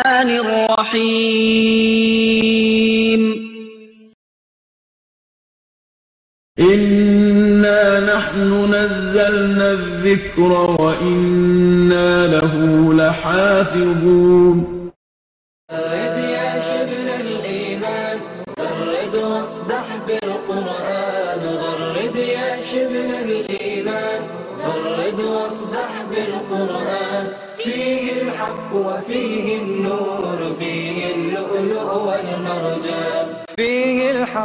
الرحمن الرحيم إنا نحن نزلنا الذكر وإنا له لحافظون رد يا شبل الإيمان غرد واصدح بالقرآن غرد يا شبل الإيمان غرد واصدح بالقرآن فيه الحق وفيه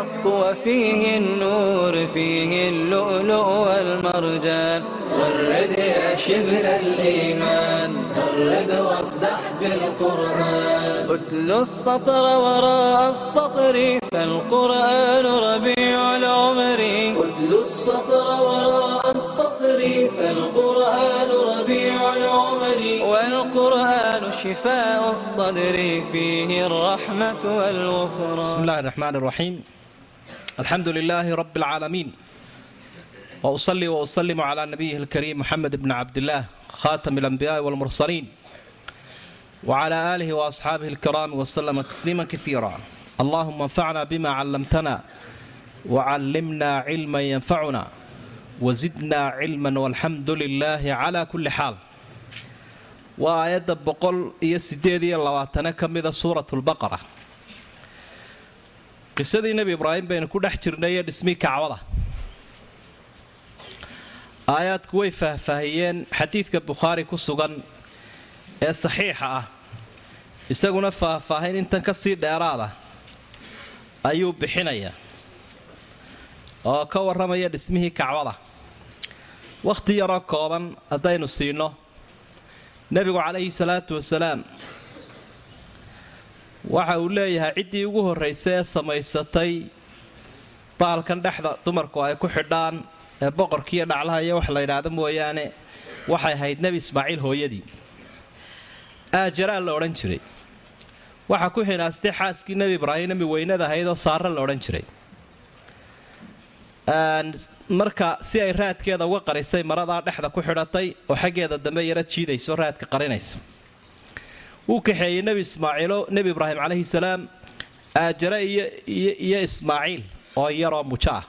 الحق وفيه النور فيه اللؤلؤ والمرجان غرد يا شبه الإيمان غرد واصدح بالقرآن أتل السطر وراء السطر فالقرآن ربيع العمر أتل السطر وراء السطر فالقرآن ربيع العمر والقرآن شفاء الصدر فيه الرحمة والغفران بسم الله الرحمن الرحيم alxamdu lilaahi rabi alcaalamiin wa usalli wa usalimu calaa nabiyihi lkariim moxamed bni cabdillaah khaatami alambiyaai walmursaliin wacalaa aalihi wa asxaabihi alkiraam wasalama tasliima kaiira allahuma anfacna bima callamtana wacallimna cilman yanfacuna wasidna cilman walxamdu lilaahi calaa kulli xaal waa aayadda boqol iyo sideed iyo labaatane ka mida suurat lbaqara qisadii nebi ibraahim baynu ku dhex jirnay ee dhismii kacbada aayaadku way faahfaahiyeen xadiidka bukhaari ku sugan ee saxiixa ah. Isaguna faahfaahin intan ka sii dheeraada ayuu bixinaya oo ka warramaya dhismihii kacbada wakhti yaroo kooban haddaynu siino nebigu calayhi salaatu wasalaam waxa uu leeyahay ciddii ugu horraysay ee samaysatay baalkan dhexda dumarku ay ku xidhaan ee boqorkiiyo dhaclaha iyo wax la yidhaahdo mooyaane waxay ahayd nebi ismaaciil hooyadii. Aajaraa la odhan jiray. Waxaa ku xinaastay xaaskii nebi ibraahim nebi weynada ahayd oo saare la odhan jiray. Marka si ay raadkeeda uga qarisay maradaa dhexda ku xidhatay oo xaggeeda dambe yaro jiidayso raadka qarinaysa wuu kaxeeyey nebi ismaaciilo nebi ibraahim calayhi salaam aajare iyo ismaaciil oo yaroo mujo ah.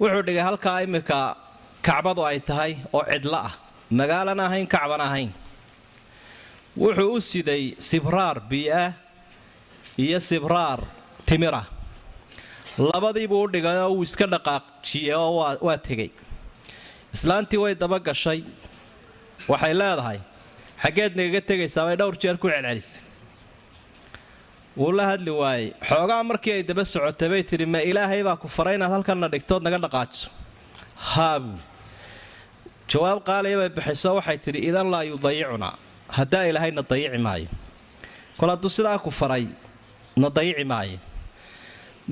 Wuxuu dhigay halkaa iminka kacbadu ay tahay oo cidlo ah. Magaalana ahayn kacban ahayn. Wuxuu u siday sibraar bii'ah iyo sibraar timirah labadiibuu u dhigay oo wuu iska dhaqaaqjiyey oo waa tegey. Islaantii way daba gashay. Waxay leedahay xaggeed nagaga tegaysaa bay dhowr jeer ku celcelisay. Wuu la hadli waayey. Xoogaa markii ay daba socotay bay tidhi ma ilaahay baa ku faray inaad halkanna dhigtood naga dhaqaajiso. Haa buuli jawaab qaaliya bay bixiso waxay tidhi idan laa yudayicunaa. Haddaa ilaahay na dayici maayo. Kol hadduu sidaa ku faray na dayici maayo.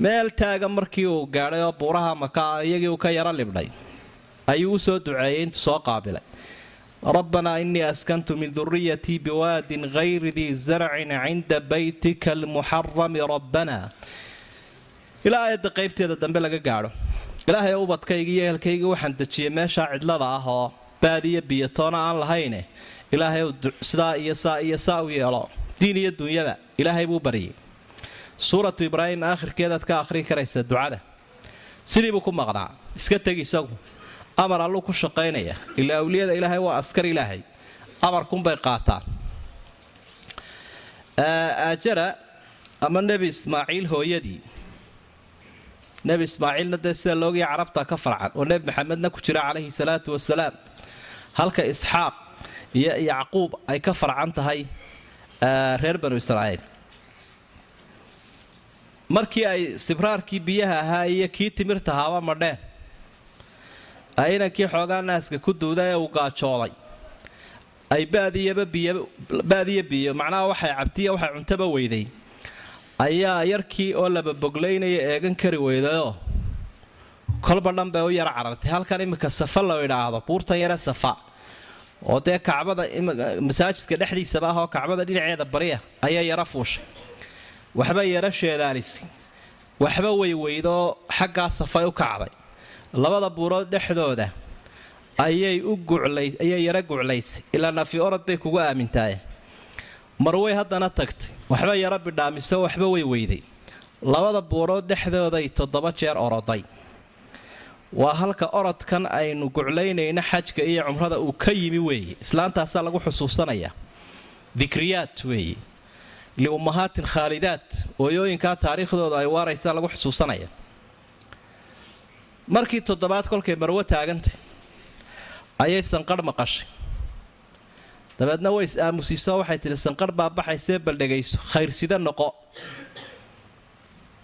Meel taaga markii uu gaadhay oo buuraha maka iyagii uu ka yaro libdhay. Ayuu u soo duceeyey intuu soo qaabilay rabbanaa inii askantu min duriyatii biwaadin hayri dii zarcin cinda baytika almuxarami rabbana ilaa aayadda qaybteeda dambe laga gaadho ilaahay ubadkayga iyo ehelkayga waxaan dejiyey meeshaa cidlada ah oo baadiyo biyatoona aan lahayne ilaahay sidaa iyo saa iyo saa u yeelo diin iyo dunyada ilaahay buu baryay suuratu ibraahim aakhirkeedaad ka akhrii karaysa ducada sidiibuu ku maqnaa iska teg isagu amar alluu ku shaqaynaya. Ilaa awliyada ilaahay waa askar ilaahay. Amarkunbay qaataan. Aajara ama nebi ismaaciil hooyadii. Nebi ismaaciilna dee sida loogaya carabta ka farcan oo nebi maxamedna ku jira calayhi salaatu wasalaam. Halka isxaaq iyo yacquub ay ka farcan tahay reer banu israa'iil. Markii ay sibraarkii biyaha ahaa iyo kii timirta haaba madheen inankii xoogaa naaska ku duuda ee uu gaajooday. Ay badiyo biyo macnaha waxay cabtiya waxay cuntaba weyday. Ayaa yarkii oo lababoglaynaya eegan kari weydayoo kolba dhan bay u yara carartay halkan iminka safa loo idhaahdo buurtan yare safa. Oo dee kacbada masaajidka dhexdiisaba ah oo kacbada dhinaceeda bariya ayaa yara fuushay. Waxba yara sheedaalisi waxba weyweydaoo xaggaa safay u kacday labada buurood dhexdooda ayay u guclay ayay yara guclaysay ilaa nafi orod bay kugu aamintaaye marwey haddana tagtay waxba yaro bidhaamiso waxba way weyday. Labada buurood dhexdooday toddoba jeer oroday waa halka orodkan aynu guclaynayna xajka iyo cumrada uu ka yimi weeye. Islaantaasaa lagu xusuusanaya. Dikriyaat weeye. Liummahaatin khaalidaat ooyooyinkaa taariikhdooda ay waaraysaa lagu xusuusanaya markii toddobaad kolkay marwo taagantay ayay sanqarh maqashay. Dabeedna way is aamusiiso waxay tidhi sanqarh baa baxaysee baldhegayso khayrsida noqo.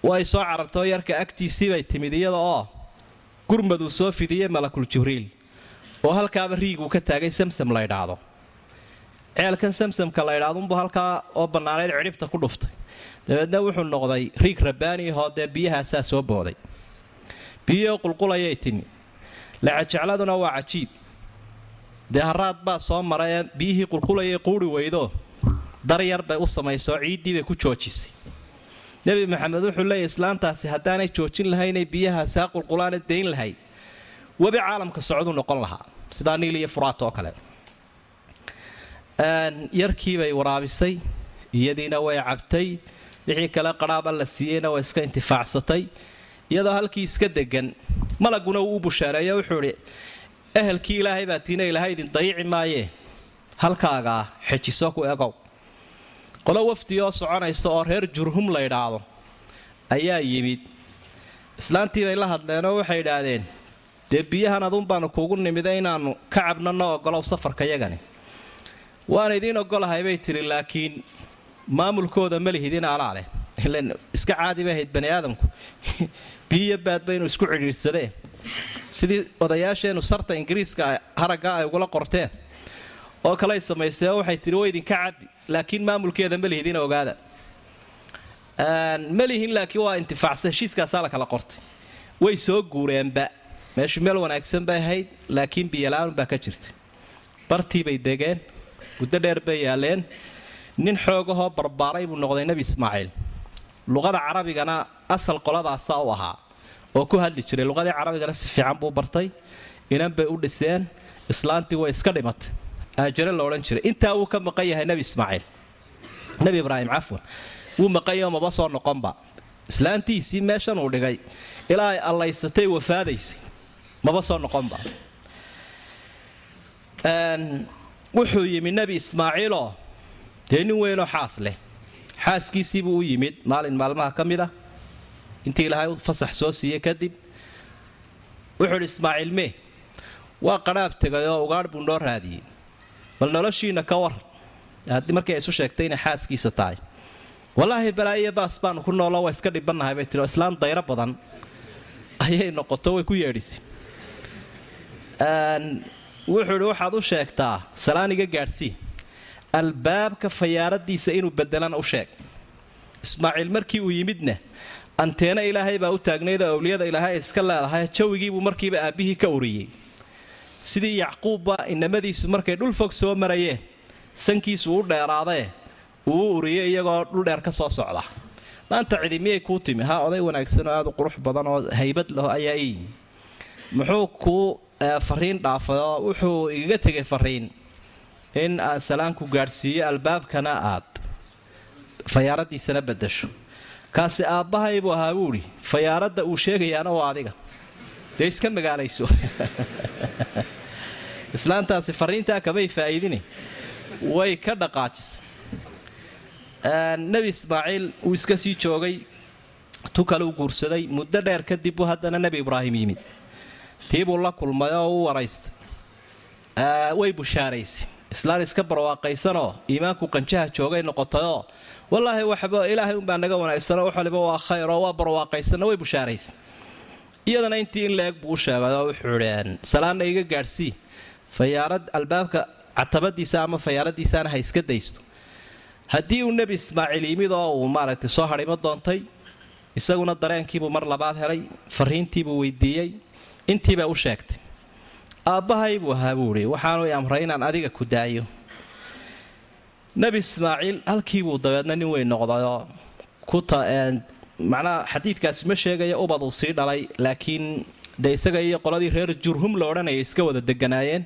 Way soo carartoo yarka agtiisii bay timid iyada oo gurmaduu soo fidiyey malakul jibriil. Oo halkaaba riiguu ka taagay samsam la ydhaahdo ceelkan samsamka la ydhaadunbuu halkaa oo bannaaneyd cidhibta ku dhuftay. Dabeedna wuxuu noqday riig rabbaani ahoo dee biyahaasaa soo booday biyihoo qulqulayay timi. Lacajecladuna waa cajiib. Dee haraad baa soo marayee biyihii qulqulayay quuri weydo. Daryar bay u samaysoo ciiddii bay ku joojisay. Nebi maxamed wuxuu leeyahy islaantaasi haddaanay joojin lahaynay biyahaasaa qulqulaana dayn lahayd. Webi caalamka socduu noqon lahaa sidaa niil iyo furaat oo kale. Yarkiibay waraabisay iyadiina way cabtay wixii kale qadhaaba la siiyeyna way iska intifaacsatay iyadoo halkii iska degan malaguna uu u wuxuu idhi ehelkii ilaahay baa tiina ilaahay idin dayici maayee. Halkaagaa xejiso ku egow. Qolo wafdi soconaysa oo reer jurhum la ydhaahdo ayaa yimid. Islaantii bay la hadleenoo waxay idhaahdeen dee biyahan baanu kuugu nimida inaannu ka cabno noo ogolow safarka yagani. Waan idiin ogolahay bay tidhi laakiin maamulkooda ma lihidin alaa leh. Ilan iska caadi bay ahayd bani aadamku biyiyo baadba inuu isku cidhiidhsadee sidii odayaasheennu sarta ingiriiska haraggaa ay ugula qorteen. Oo kaley samaystee waxay tihi way idinka cabi laakiin maamulkeeda ma lihidina ogaada. Ma lihin laakiin waa intifaacsa heshiiskaasaa la kala qortay. Way soo guureenba meeshu meel wanaagsan bay ahayd laakiin biyala-aan baa ka jirta bartii bay degeen muddo dheer bay yaaleen. Nin xoogahoo barbaaray buu noqday nebi ismaaciil luqada carabigana asal qoladaasa u ahaa oo ku hadli jiray. Luqadii carabigana si fiican buu bartay inan bay u dhiseen islaantii way iska dhimatay. Aajare la odhan jiray. Intaa wuu ka maqan yahay nebi ismaaciil. Nebi ibraahim cafwan wuu maqanyao maba soo noqonba. Islaantiisii meeshan uu dhigay ilaa ay allaysatay wafaadaysay maba soo noqonba. Wuxuu yimi nebi ismaaciiloo dee nin weynoo xaas leh xaaskiisiibuu u yimid. Maalin maalmaha ka mid ah intii ilaahay fasax soo siiyey kadib wuxuu idhi ismaaciil mee waa qadhaab tegay oo ugaadh buu noo raadiyey. Bal noloshiina ka war. Markii ay isu sheegtay inay xaaskiisa tahay. Wallaahi balaayiyo baas baanu ku nooloo waa iska dhibannahay bay tiri oo islaam dayro badan ayay noqoto way ku yeedhisay wuxuu idhi waxaad u sheegtaa salaaniga gaadhsii albaabka fayaaradiisa inuu bedelana u sheeg. Ismaaciil markii uu yimidna anteena ilaahay baa u taagnayd oo awliyada ilaahay ay iska leedahay jawigiibuu markiiba aabbihii ka uriyey sidii yacquubba inamadiisu markay dhul fog soo marayeen sankiisu u dheeraadee uu u uriyey iyagoo dhuldheer ka soo socda. Maanta cidi miyay kuu timi ha oday wanaagsan oo aada u qurux badan oo haybad laho ayaa ii muxuu kuu fariin dhaafay oo wuxuu igaga tegay fariin in aan salaanku gaadhsiiyo albaabkana aad fayaaradiisana badasho kaasi aabbahay buu ahaa buuhi fayaaradda uu sheegayaana waa adiga dee iska magaalayso islaantaasi fariintaa kamay faa'iidine way ka dhaqaajisay nebi ismaaciil uu iska sii joogay tu kale u guursaday muddo dheer kadib buu haddana nebi ibraahim yimid tii buu la kulmay oo u waraystay way bushaaraysay islaan iska barwaaqaysanoo iimaanku qanjaha joogay noqotayoo wallaahi waxba ilaahay unbaa naga wanaagsanoo wax waliba waa khayr oo waa barwaaqaysanna way bushaaraysay iyadana intii in la-eg buu u sheegay oo wuxuu idhi salaanna iga gaadhsii fayaarad albaabka catabadiisa ama fayaaradiisaana ha iska daysto. Haddii uu nebi ismaaciil yimid oo uu maaragtay soo hadhimo doontay isaguna dareenkiibuu mar labaad helay fariintiibuu weydiiyey intiibaa u sheegtay aabbahay buu ahaa buu idhi waxaanu i amray inaan adiga ku daayo. Nebi ismaaciil halkiibuu dabeedna nin weyn noqdayoo kumacnaha xadiidkaasi ma sheegaya ubad uu sii dhalay laakiin dee isaga iyo qoladii reer jurhum la odhanaya iska wada deganaayeen.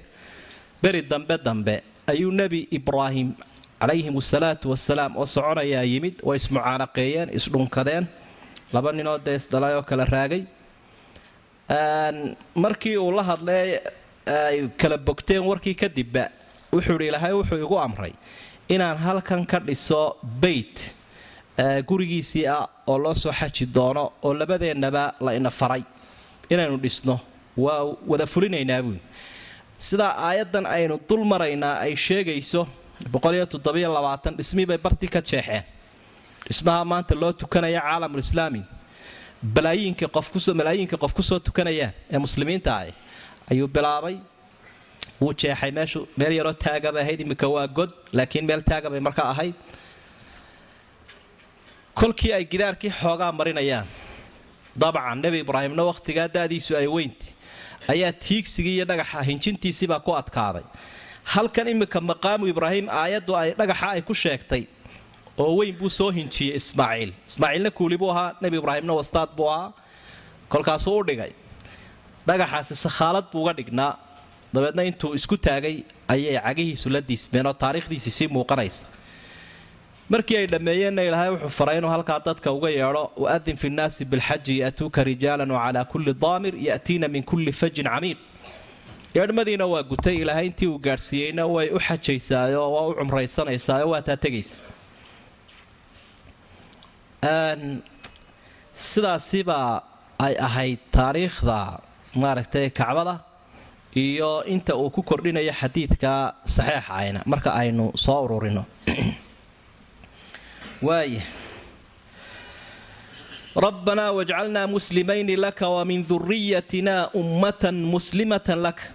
Beri dambe dambe ayuu nebi ibraahim calayhim asalaatu wasalaam oo soconayaa yimid way ismucaanaqeeyeen isdhunkadeen laba ninoo dee isdhalay oo kala raagay. Markii uu la hadlay ay kala bogteen warkii kadibba wuxuu idhi ilaahay wuxuu igu amray inaan halkan ka dhiso beyt gurigiisii ah oo loo soo xaji doono oo labadeennaba la ina faray inaynu dhisno. Waa wada fulinaynaa buuli sidaa aayaddan aynu dul maraynaa ay sheegayso dhismii bay bartii ka jeexeen. Dhismaha maanta loo tukanaya caalamulislaami qofmalaayiinka qof ku soo tukanayaan ee muslimiinta ah ayuu bilaabay. Wuu jeexay meeshu meel yaroo taagabay ahayd imika waa god laakiin meel taagabay marka ahayd kolkii ay gidaarkii xoogaa marinayaan. Dabcan nebi ibraahimna wakhtigaa da'diisu ay weynti. Ayaa tiigsigii iyo dhagaxa hinjintiisiibaa ku adkaaday. Halkan imika maqaamu ibraahim aayaddu ay dhagaxa ay ku sheegtay oo weyn buu soo hinjiyey ismaaciil. Ismaaciilna kuuli buu ahaa nebi ibraahimna wastaad buu ahaa. Kolkaasuu u dhigay dhagaxaasi sakhaalad buu uga dhignaa. Dabeedna intuu isku taagay ayay cagihiisu la diismeen oo taariikhdiisii sii muuqanaysa. Markii ay dhammeeyeenna ilaahay wuxuu faray inuu halkaa dadka uga yeedho waadin fi nnaasi bilxaji ya'tuuka rijaalan wacalaa kulli daamir ya'tiina min kulli fajin camiiq yeedhmadiina waa gutay ilaahay intii uu gaadhsiiyeyna way u xajaysaayo waa u cumraysanaysaao waa taa tegaysa. Sidaasibaa ay ahayd taariikhda maaragtay kacbada iyo inta uu ku kordhinayo xadiidka saxiixa ayna marka aynu soo ururino. Waaya rabbanaa wajcalnaa muslimayni laka wamin duriyatina ummatan muslimatan laka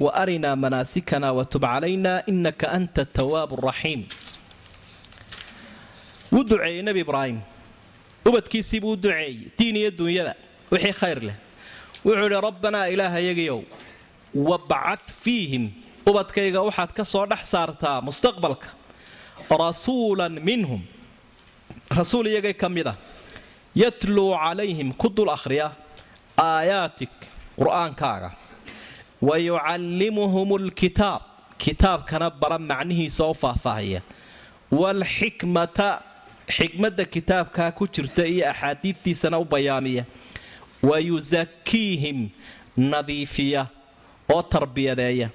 wa arinaa manaasikana watub calayna inaka anta tawaabu raxiim wuu duceeyey nebi ibraahim. Ubadkiisii buu u duceeyey diin iyo dunyada wixii khayr leh wuxuu idhi rabbanaa ilaahayagiyow wabcad fiihim. Ubadkayga waxaad ka soo dhex saartaa mustaqbalka rasuulan minhum. Rasuul iyagay ka mid ah yatluu calayhim ku dul akhriya aayaatik qur'aankaaga. Wa yucallimuhum lkitaab kitaabkana bara macnihiisa oo faahfaahaya. Waalxikmata xikmadda kitaabkaa ku jirta iyo axaadiidtiisana u bayaamiya wa yusakiihim nadiifiya oo tarbiyadeeya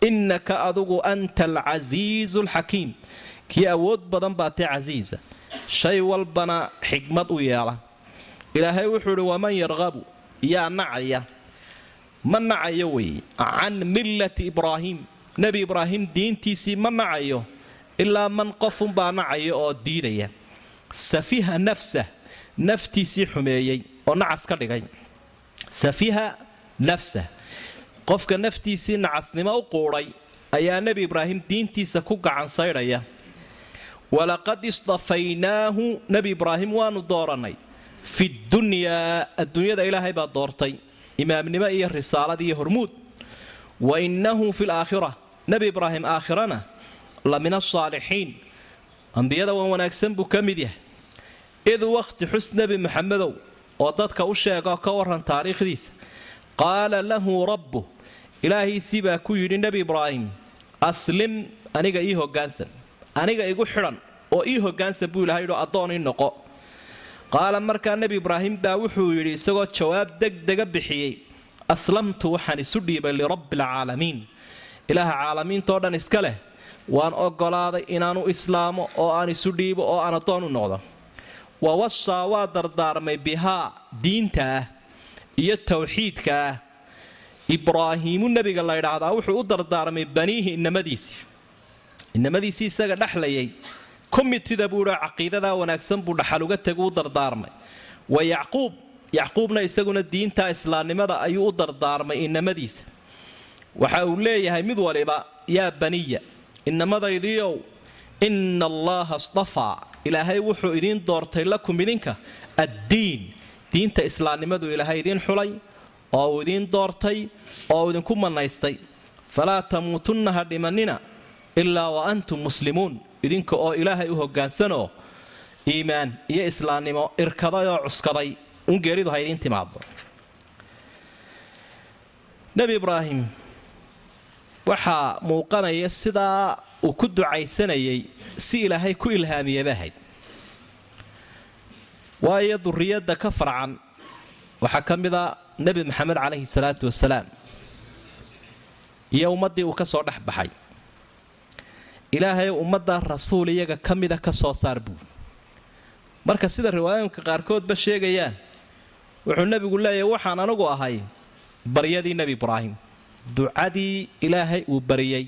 innaka adugu anta alcasiizu alxakiim kii awood badan baa tee casiisa shay walbana xikmad u yeela ilaahay wuxuu idhi waman yarqabu yaa nacaya ma nacayo weeye can millati ibraahiim nebi ibraahim diintiisii ma nacayo ilaa man qofunbaa nacaya oo diidaya safiha nafsah naftiisii xumeeyey oo nacas ka dhigay. Safiha nafsah qofka naftiisii nacasnimo u quudhay ayaa nebi ibraahim diintiisa ku gacan saydhaya walaqad isdafaynaahu nebi ibraahim waanu doorannay fi dunyaa adduunyada ilaahay baa doortay. Imaamnimo iyo risaalad iyo hormuud. Wa innahu fi laakhira nebi ibraahim aakhirana la min asaalixiin ambiyada wan wanaagsan buu ka mid yahay. Id wakhti xus nebi maxamedow oo dadka u sheega ka waran taariikhdiisa qaala lahu rabbu ilaahiisii baa ku yidhi nebi ibraahim aslim aniga ii hoggaansan aniga igu xidhan oo ii hoggaansan buu ilahay yidhi addoon ii noqo. Qaala markaa nebi ibraahim baa wuxuu yidhi isagoo jawaab degdega bixiyey aslamtu waxaan isu dhiibay lirabbi alcaalamiin ilaaha caalamiintao dhan iska leh waan oggolaaday inaanu islaamo oo aan isu dhiibo oo aan addoon u noqdo wa wasaa waa dardaarmay bihaa diinta ah iyo tawxiidka. Ah ibraahiimu nebiga la ydhaahdaa wuxuu u dardaarmay baniihi inamadiisii inamadiisii isaga dhexlayay komitida buuhi caqiidadaa wanaagsan buu dhaxal uga tegu u dardaarmay. Wa yacquub yacquubna isaguna diinta islaamnimada ayuu u dardaarmay inamadiisa waxa uu leeyahay mid waliba yaa baniya inamadaydiiow ina allaha stafaa ilaahay wuxuu idiin doortay lakum idinka addiin. Diinta islaamnimadu ilaahay idiin xulay oo uu idiin doortay oo uu idinku manaystay. Falaa tamuutunna ha dhimannina ilaa wa antum muslimuun. Idinka oo ilaahay u hoggaansanoo iimaan iyo islaamnimo irkaday oo cuskaday. Un geeridu ha idiin timaado nebi ibraahim waxaa muuqanaya sidaa uu ku ducaysanayay si ilaahay ku ilhaamiyaba ahayd. Waayo duriyadda ka farcan waxaa ka mid a nebi maxamed calayhi salaatu wasalaam. Iyo ummaddii uu ka soo dhex baxay. Ilaahay ummadda rasuul iyaga ka mida ka soo saar buu. Marka sida riwaayooyinka qaarkoodba sheegayaan wuxuu nebigu leeyahay waxaan anigu ahay baryadii nebi ibraahim. Ducadii ilaahay uu bariyey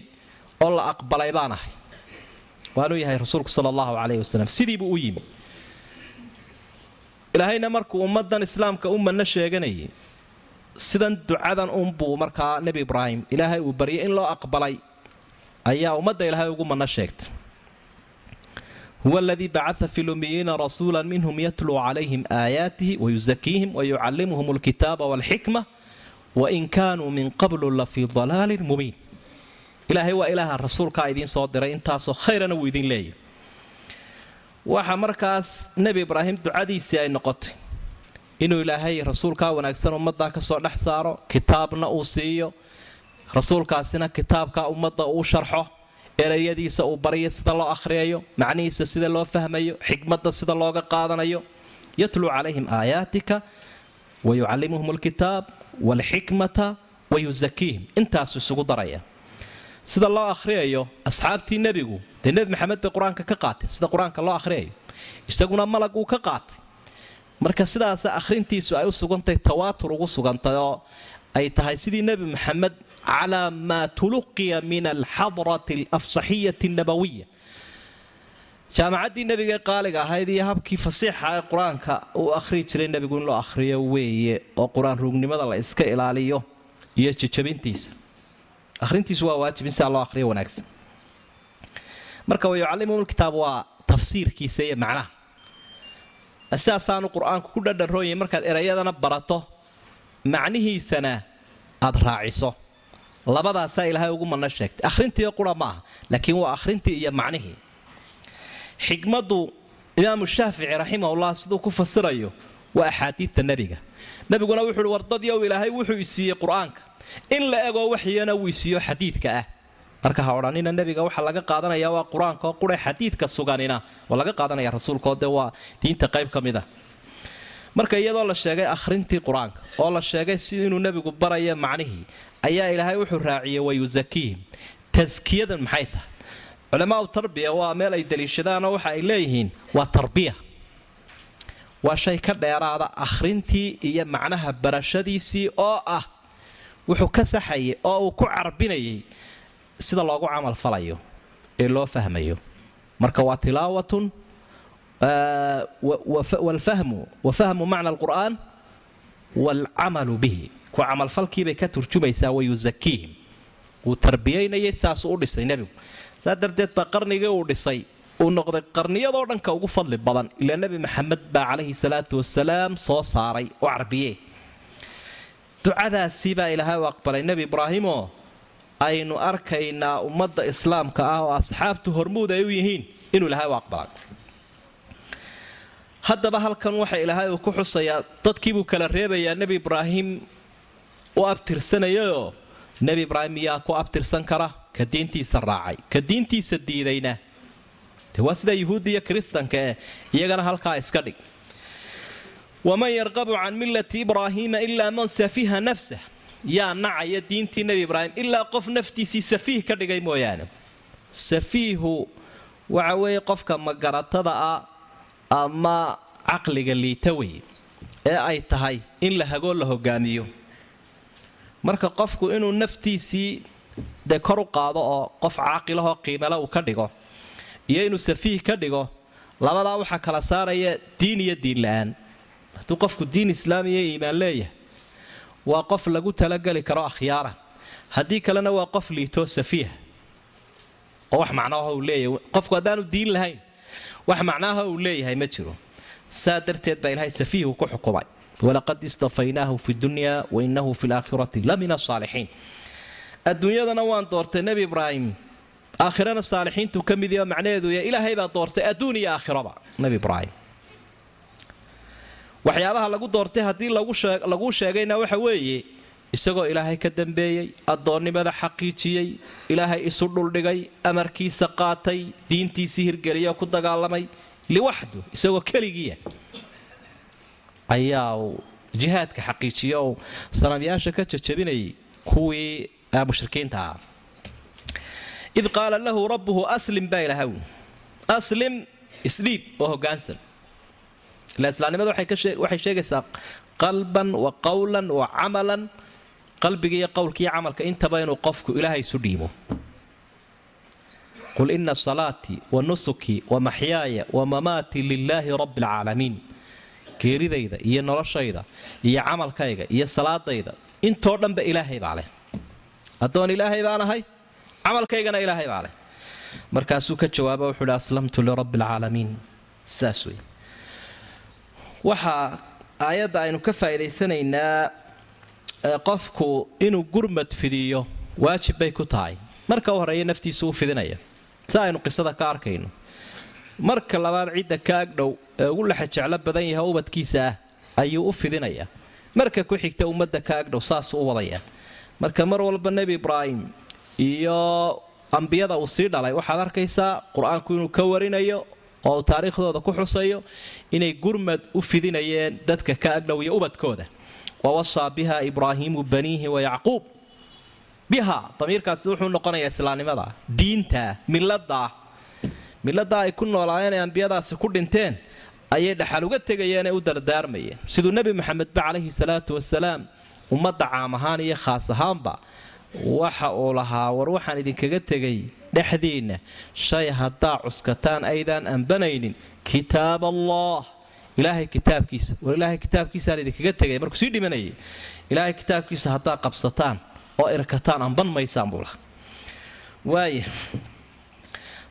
oo la aqbalay baan ahay. Waanuu yahay rasuulku sala allahu calayhi wasalam sidiibuu u yimi. Ilaahayna markuu ummaddan islaamka u sheeganayay sidan ducadan unbuu markaa nebi ibraahim ilaahay uu baryay in loo aqbalay ayaa ummadda ilaahay ugu manno sheegtay. Huwa aladii bacaa fi lumiyiina rasuula minhum yatluu calayhim aayaatihi wayusakiihim wayucallimuhum alkitaaba walxikma wain kaanuu min qablu la fii dalaalin mubiin ilaahay waa ilaaha rasuulkaa idiin soo diray intaasoo khayrana wuu idin leeyahy waxa markaas nebi ibraahim ducadiisii ay noqotay inuu ilaahay rasuulkaa wanaagsan ummaddaa ka soo dhex saaro kitaabna uu siiyo rasuulkaasina kitaabka ummadda uu sharxo erayadiisa uu baryo sida loo akhriyayo macnihiisa sida loo fahmayo xikmadda sida looga qaadanayo. Yatluu calayhim aayaatika wayucallimuhum alkitaab waalxikmata wayusakiihim intaasu isugu daraya sida loo akhriyayo asxaabtii nebigu dee nebi maxamed bay qur'aanka ka qaatay sida qur'aanka loo akhriyayo. Isaguna malag uu ka qaatay. Marka sidaasa akhrintiisu ay u sugantay tawaatur ugu sugantay oo ay tahay sidii nebi maxamed calaa maa tuluqiya min alxadrati alafsaxiyati annabawiya jaamacaddii nebiga qaaliga ahayd iyo habkii fasiixa ee qur'aanka uu akhriyi jiray nebigu in loo akhriyo weeye oo qur'aan ruugnimada la iska ilaaliyo iyo jijabintiisa akhrintiisu waa waajib in sidaa loo akhriyo wanaagsan. Marka wayucallimuhum kitaab waa tafsiirkiisa iyo macnaha. Sidaasaanu qur'aanku ku dhadhanroonyay markaad erayadana barato macnihiisana aad raaciso. Labadaasaa ilaahay ugu manno sheegtay. Akhrintiio qura ma aha laakiin waa akhrintii iyo macnihii xikmaddu imaamu shaafici raximahullah siduu ku fasirayo waa axaadiidta nebiga nebiguna wuxuu uhi wardadyow ilaahay wuxuu isiiyey qur'aanka. In la egoo waxyana uu isiiyo xadiidka ah. Marka ha odhanina nebiga waxaa laga qaadanaya waa qur'aanka oo qura xadiidka suganina. Waa laga qaadanaya rasuulkaoo dee waa diinta qayb ka mid a marka iyadoo la sheegay akhrintii qur'aanka oo la sheegay si inuu nebigu baraya macnihii ayaa ilaahay wuxuu raaciyey wayusakiihim taskiyadan maxay tahay? Culamaau tarbiya waa meel ay daliishadaanoo waxa ay leeyihiin waa tarbiya waa shay ka dheeraada akhrintii iyo macnaha barashadiisii oo ah wuxuu ka saxayay oo uu ku carbinayay sida loogu camal falayo ee loo fahmayo. Marka waa tilaawatun walfahmu wa fahmu macna alqur'aan waalcamalu bihi. Ku camalfalkiibay ka turjumaysaa wayusakiihim wuu tarbiyaynayay saasuu u dhisay nebigu. Saa darteed baa qarnigii uu dhisay uu noqday qarniyadoo dhanka ugu fadli badan ilaa nebi maxamed baa calayhi salaatu wasalaam soo saaray oo carbiye ducadaasii baa ilaahay u aqbalay nebi ibraahimoo aynu arkaynaa ummadda islaamka ah oo asxaabtu hormuud ay u yihiin inuu ilaahay u aqbalay. Haddaba halkan waxa ilaahay uu ku xusayaa dadkiibuu kala reebayaa nebi ibraahim u abtirsanayayoo nebi ibraahim yaa ku abtirsan kara? Ka diintiisa raacay ka diintiisa diidayna de waa sida yuhuudda iyo kiristanka eh iyagana halkaa iska dhig. Waman yarqabu can millati ibraahiima ilaa man safiha nafsah. Yaa nacaya diintii nebi ibraahim ilaa qof naftiisii safiih ka dhigay mooyaane. Safiihu waxa weeye qofka magaratada ah ama caqliga liita wey ee ay tahay in la hagoo la hogaamiyo. Marka qofku inuu naftiisii dee kor u qaado oo qof caaqilahoo qiimale uu ka dhigo iyo inuu safiih ka dhigo labadaa waxaa kala saaraya diin iyo diin la'aan. Hadduu qofku diin islaamiya iimaan leeyahay waa qof lagu talageli karo akhyaara. Haddii kalena waa qof liitoo safiiha oo wax macnaaha uu leeyahay. Qofku haddaanu diin lahayn wax macnaaha uu leeyahay ma jiro. Saa darteed baa ilaahay safiihu ku xukumay. Walaqad istafaynaahu fi dunya wa inahu fi laakhirati la min asaalixiin adduunyadana waan doortay nebi ibraahim aakhirana saalixiintuu ka mid yaho macnaheedu ya ilaahay baa doortay adduun iyo aakhiraba. Nebi ibraahim. Waxyaabaha lagu doortay haddii laguu sheegayna waxa weeye isagoo ilaahay ka dambeeyey addoonnimada xaqiijiyey ilaahay isu dhuldhigay amarkiisa qaatay diintiisii hirgeliyoo ku dagaalamay liwaxdu isagoo keligiia ayaa uu jihaadka xaqiijiyo uu sanamyaasha ka jajabinayay kuwii mushrikiinta ah id qaala lahu rabbuhu aslim baa ilahaw aslim isdhiib oo hogaansan ila islaamnimada waxay sheegaysaa qalban wa qowlan wa camalan qalbiga iyo qowlka iyo camalka intaba inuu qofku ilaahay isu dhiibo qul ina salaatii wa nusukii wa maxyaaya wa mamaatii lilaahi rabbi alcaalamiin geeridayda iyo noloshayda iyo camalkayga iyo salaadayda intoo dhanba ilaahay baa leh addoon ilaahay baan ahay camalkaygana ilaahay baa leh. Markaasuu ka jawaaba wuxuu hi aslamtu lirabbi alcaalamiin saas wey waxaa aayadda aynu ka faa'iidaysanaynaa qofku inuu gurmad fidiyo waajib bay ku tahay. Marka u horreeya naftiisa u fidinaya. Si aynu qisada ka arkayno. Marka labaad cidda ka agdhow ee ugu lexa jeclo badan yahay ubadkiisa ah ayuu u fidinayaa marka ku xigta ummadda ka agdhow saasuu u wadayaa marka mar walba nebi ibraahim iyo ambiyada uu sii dhalay. Waxaad arkaysaa qur'aanku inuu ka warinayo oo uu taariikhdooda ku xusayo inay gurmad u fidinayeen dadka ka agdhow ubadkooda. Wawasaa biha ibraahiimu baniihi wa yacquub. Biha damiirkaasi wuxuu noqonayaa islaamnimada diinta milada milada ay ku noolaayeen ee ambiyadaasi ku dhinteen ayay dhaxal uga tegayeenee u dardaarmayeen. Siduu nebi maxamedba calayhi salaatu wasalaam ummadda caam ahaan iyo khaas ahaanba waxa uu lahaa war waxaan idinkaga tegay dhexdiinna. Shay haddaa cuskataan aydaan ambanaynin. Kitaab allah. Ilaahay kitaabkiisa. War ilaahay kitaabkiisaan idinkaga tegay markuu sii dhimanayay. Ilaahay kitaabkiisa haddaa qabsataan oo irkataan amban maysaan buu lahaa. Waaya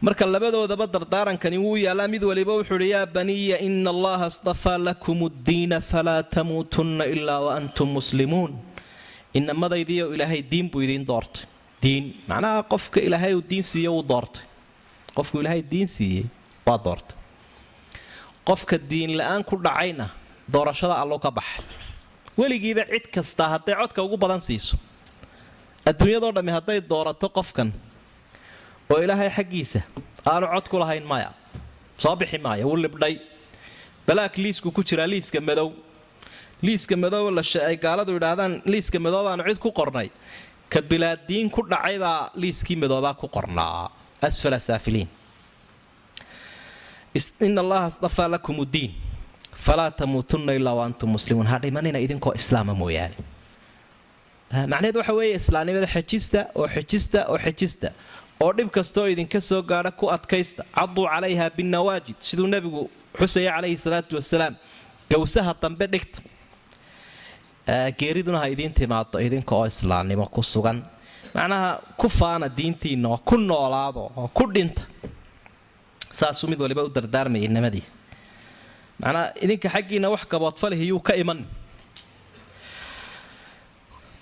marka labadoodaba dardaarankani wuu yaallaa. Mid waliba wuxuu uhi yaa baniya ina allaha astafaa lakum ddiina falaa tamuutunna ilaa wa antum muslimuun inamadaydiiyo ilaahay diin buu idiin doortay diin macnaha qofka ilaahay uu diin siiye wuu doortay qofku ilaahay diin siiyey waa doortay qofka diin la'aan ku dhacayna doorashada allow ka baxay weligiiba cid kastaa hadday codka ugu badan siiso adduunyadoo dhammi hadday doorato qofkan oo ilaahay xaggiisa aanu cod ku lahayn maya soo bixi maaya wuu libdhay balaak liisku ku jiraa liiska madow liiska madow ay gaaladu idhaahdaan liiska madow baanu cid ku qornay. Ka bilaadiin ku dhacay baa liiskii madoobaa ku qornaa. Asfala saafiliin. Ina allaha astafaa lakum ddiin falaa tamuutunna ilaa wa muslimuun. Ha dhimanina idinkoo islaama mooyaane. Macnaheed waxa weeye islaamnimada xejista oo xejista oo xejista oo dhib kastaoo idinka soo gaadha ku adkaysta. Caduu calayha binnawaajid. Siduu nebigu xusaya calayhi salaatu wasalaam gowsaha dambe dhigta geeriduna ha idiin timaado idinka oo islaamnimo ku sugan. Macnaha ku faana diintiinna oo ku noolaado oo ku dhinta. Saasuu mid waliba u dardaarmayay nimadiis. Macnaha idinka xaggiina wax gaboodfalih yuu ka iman.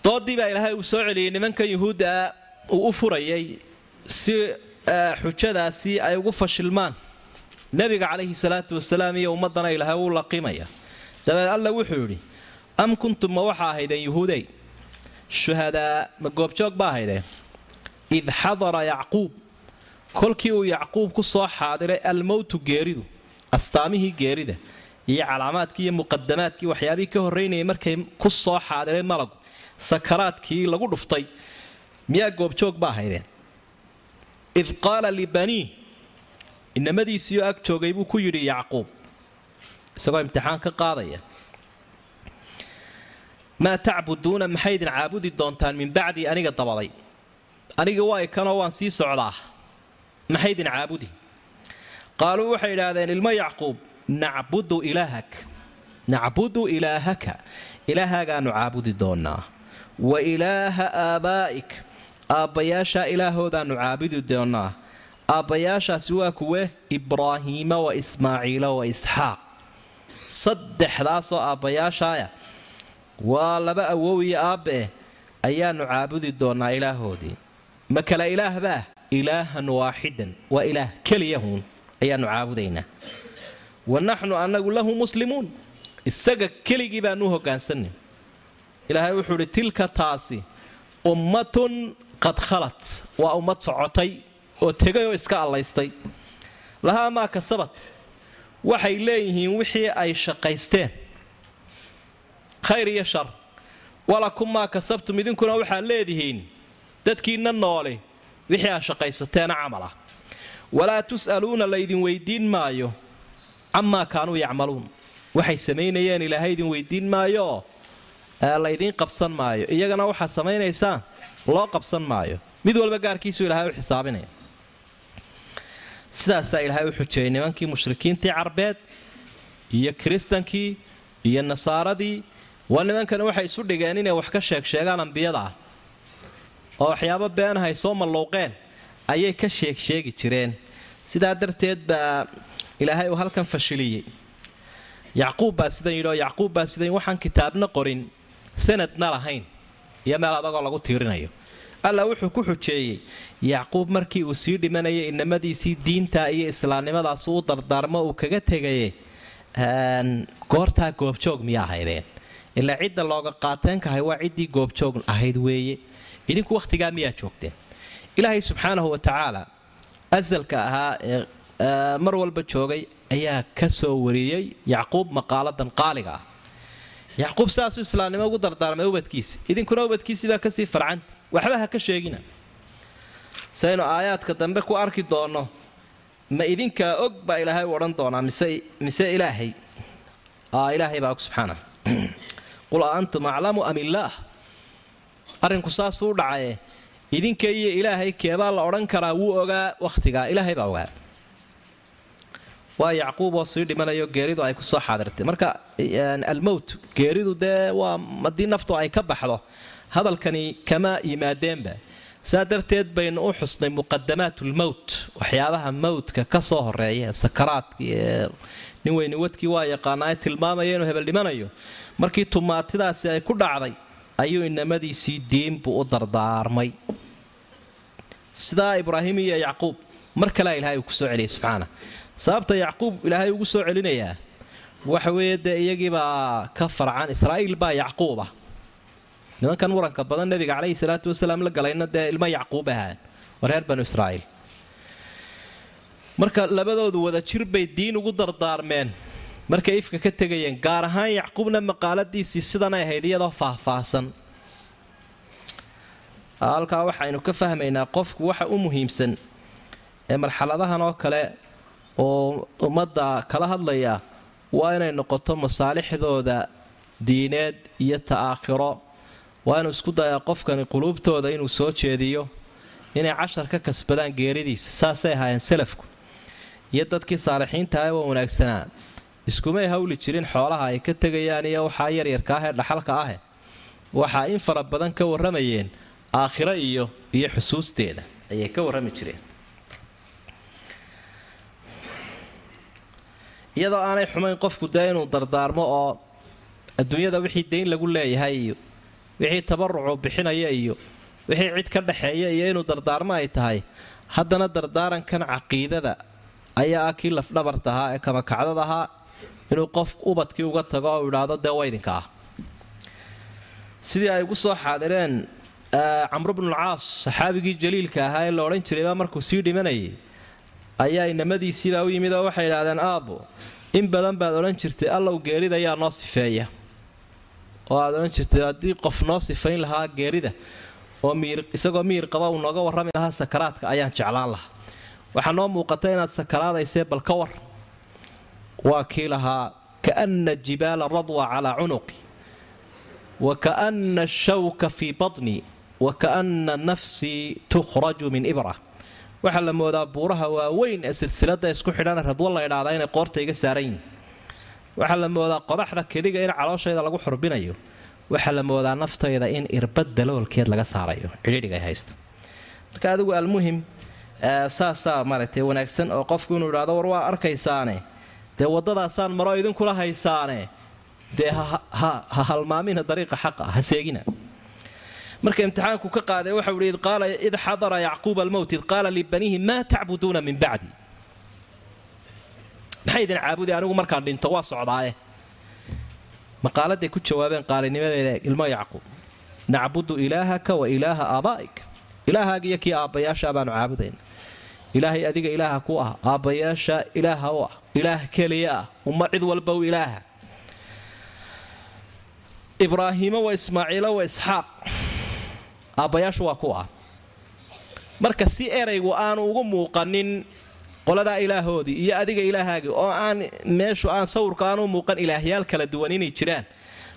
Doodii baa ilaahay uu soo celiyey nimankan yuhuudda uu u furayay si xujadaasi ay ugu fashilmaan. Nebiga calayhi salaatu wasalaam iyo ummaddana ilaahay uu laqimaya dabeed alla wuxuu yidhi am kuntum ma waxa ahaydeen yuhuudey shuhadaa ma goobjoog ba ahaydeen id xadara yacquub. Kolkii uu yacquub ku soo xaadiray almowtu geeridu astaamihii geerida iyo calaamaadkii iyo muqadamaadkii waxyaabihii ka horreynayay markay ku soo xaadiray malagu sakaraadkii lagu dhuftay miyaa goobjoog ba ahaydeen id qaala libanii inamadiisiioo ag joogay buu ku yidhi yacquub. Isagoo imtixaan ka qaadaya maa tacbuduuna maxaydin caabudi doontaan min bacdii aniga dabaday aniga waa ikanoo waan sii socdaa. Maxaydin caabudi. Qaaluu waxay idhaahdeen ilmo yacquub nacbudu ilaahak. Nacbudu ilaahaka. Ilaahagaanu caabudi doonaa wa ilaaha aabaa'ik. Aabbayaashaa ilaahoodaanu caabudi doonaa aabbayaashaasi waa kuwe ibraahiima wa ismaaciila wa isxaaq. Saddexdaasoo aabbayaashaaya waa laba awow iyo aabbe ayaanu caabudi doonaa ilaahoodii. Ma kala ilaahbaah ilaahan waaxidan. Waa ilaah keliyahuun ayaanu caabudaynaa. Wa naxnu annagu lahu muslimuun. Isaga keligii baanu hogaansanin ilaahay wuxuu idhi tilka taasi ummatun qad khalat. Waa ummad socotay oo tegay oo iska allaystay. Lahaa maa kasabat? Waxay leeyihiin wixii ay shaqaysteen khayr iyo shar. Walakum maa kasabtum idinkuna waxaad leedihiin dadkiinna noole wixii aad shaqaysateena camal ah walaa tus'aluuna laydin weydiin maayo camaa kaanuu yacmaluun. Waxay samaynayeen ilaahay idin weydiin maayooo laydiin qabsan maayo. Iyagana waxaad samaynaysaan loo qabsan maayo. Mid walba gaarkiisuu ilaahay u xisaabinaya. Sidaasaa ilaahay u xujeeyay nimankii mushrikiintii carbeed iyo kiristankii iyo nasaaradii waa nimankana waxay isu dhigeen inay wax ka sheeg sheegaan ambiyada ah. Oo waxyaabo beenahay soo malluuqeen ayay ka sheeg sheegi jireen. Sidaa darteed baa ilaahay uu halkan fashiliyey. Yacquub baa sidan yidhi oo yacquub baa sidan waxaan kitaabna qorin sanadna lahayn. Iyo meel adagoo lagu tiirinayo. Alla wuxuu ku xujeeyey yacquub markii uu sii dhimanayay inamadiisii diinta iyo islaamnimadaas u dardaarmo uu kaga tegaye goortaa goobjoog miya ahaydeen ilaa cidda looga qaateenkahay waa ciddii goobjoog ahayd weeye. Idinku wakhtigaa miyaa joogteen ilaahay subxaanahu wa tacaala asalka ahaa ee mar walba joogay ayaa ka soo wariyey yacquub maqaaladan qaaliga ah. Yacquub saasuu islaamnimo ugu dardaarmay ubadkiisi idinkuna ubadkiisii baa ka sii farcanta waxba ha ka sheegina. Saynu aayaadka dambe ku arki doonno ma idinkaa og baa ilaahay u odhan doonaa mise ilaahay? Ilaahay baa og subxaana qul a antum aclamu am illaah arrinku saasuu u dhacaye idinka iyo ilaahay keebaa la odhan karaa wuu ogaa wakhtigaa ilaahay baa ogaa. Waa yacquub oo sii dhimanayo geeridu ay ku soo xaadirtay. Marka almowt geeridu dee waa haddii naftu ay ka baxdo hadalkani kama yimaadeenba. Saa darteed baynu u xusnay muqadamaat lmowt waxyaabaha mowtka ka soo horreeya sakaraadka nin weyni wadkii waa yaqaanaa ee tilmaamaya inuu hebel dhimanayo. Markii tumaatidaasi ay ku dhacday ayuu inamadiisii diinbuu u dardaarmay. Sidaa ibraahim iyo yacquub mar kalea ilaahay uu ku soo celiyay subxaana. Sababta yacquub ilaahay ugu soo celinayaa waxa weeye dee iyagiibaa ka farcan israa'iil baa yacquub ah. Nimankan muranka badan nabiga caleyhi salaatu wasalaam la galayna dee ilmo yacquub ahaa waa reer banu israa'iil marka labadoodu wada jir bay diin ugu dardaarmeen. Markay ifka ka tegayeen gaar ahaan yacquubna maqaaladiisii sidanay ahayd iyadoo faahfaahsan. Halkaa waxaynu ka fahmaynaa qofku waxa u muhiimsan ee marxaladahan oo kale oo ummadda kala hadlaya waa inay noqoto masaalixdooda diineed iyo ta'aakhiro waa inuu isku dayaa qofkani quluubtooda inuu soo jeediyo inay cashar ka kasbadaan geeridiisa saasay ahaayeen salafku iyo dadkii saalixiintaah waa wanaagsanaa iskumay hawli jirin xoolaha ay ka tegayaan iyo waxaa yaryarka ah ee dhaxalka ah waxaa in fara badan ka warramayeen aakhiro iyo iyo xusuusteeda ayay ka warrami jireen. Iyadoo aanay xumayn qofku dee inuu dardaarmo oo adduunyada wixii dayn lagu leeyahay iyo wixii tabarucu bixinaya iyo wixii cid ka dhaxeeya iyo inuu dardaarmo ay tahay haddana dardaarankan caqiidada ayaa ah kii lafdhabarta ahaa ee kamakacdad ahaa inuu qof ubadkii uga tago oo idhaahdo dee waydinka ah. Sidii ay ugu soo xaadireen camru bnulcaas saxaabigii jaliilka ahaa ee la odhan jiraybaa markuu sii dhimanayay ayaa inamadiisiibaa u yimid oo waxay idhaahdeen aabbo in badan baad odhan jirtay allow geerida ayaa noo sifeeya. Oo aad odhan jirtay haddii qof noo sifayn lahaa geerida oo isagoo miyir qaba uu nooga warrami lahaa sakaraadka ayaan jeclaan lahaa waxaa noo muuqata inaad sakaraadaysee bal ka war. Waa kii lahaa kaana jibaala radwa calaa cunuqi wa kaana ashawka fii batni wa kaana nafsii tukhraju min ibra. Waxaa la moodaa buuraha waaweyn ee silsilada isku xidhana radwo la idhaahdaa inay qoorta iga saaran yihiin waxaa la moodaa qodaxda keliga in calooshayda lagu xurbinayo. Waxaa la moodaa naftayda in irbad daloolkeed laga saarayo. Cidhiidhiga haysta marka adigu almuhim saasaa maaragtay wanaagsan oo qofku inuu idhahdo war waa arkaysaane. Dee waddadaasaan maro idinkula haysaane. Dee ha halmaamina dariiqa xaqa ha seegina. Marka imtixaanku ka qaaday waxau ihi id xadara yacquuba almowt id qaala libaniihi maa tacbuduuna min bacdi. Maxay idin caabudi? Anigu markaan dhinto waa socdaaye maqaaladay ku jawaabeen qaalinimadeeda ilmo yacquub nacbudu ilaahaka wa ilaaha aabaa'ik. Ilaahaaga iyo kii aabbayaashaa baanu caabudayna ilaahay adiga ilaaha ku ah aabbayaasha ilaaha u ah ilaah keliya ah umma cid walba u ilaaha. Ibraahiimo wa ismaaciilo wa isxaaq aabbayaashu waa ku ah. Marka si eraygu aanu ugu muuqanin qoladaa ilaahoodii iyo adiga ilaahaagii oo aan meeshu aan sawirka aanu muuqan ilaahyaal kala duwan inay jiraan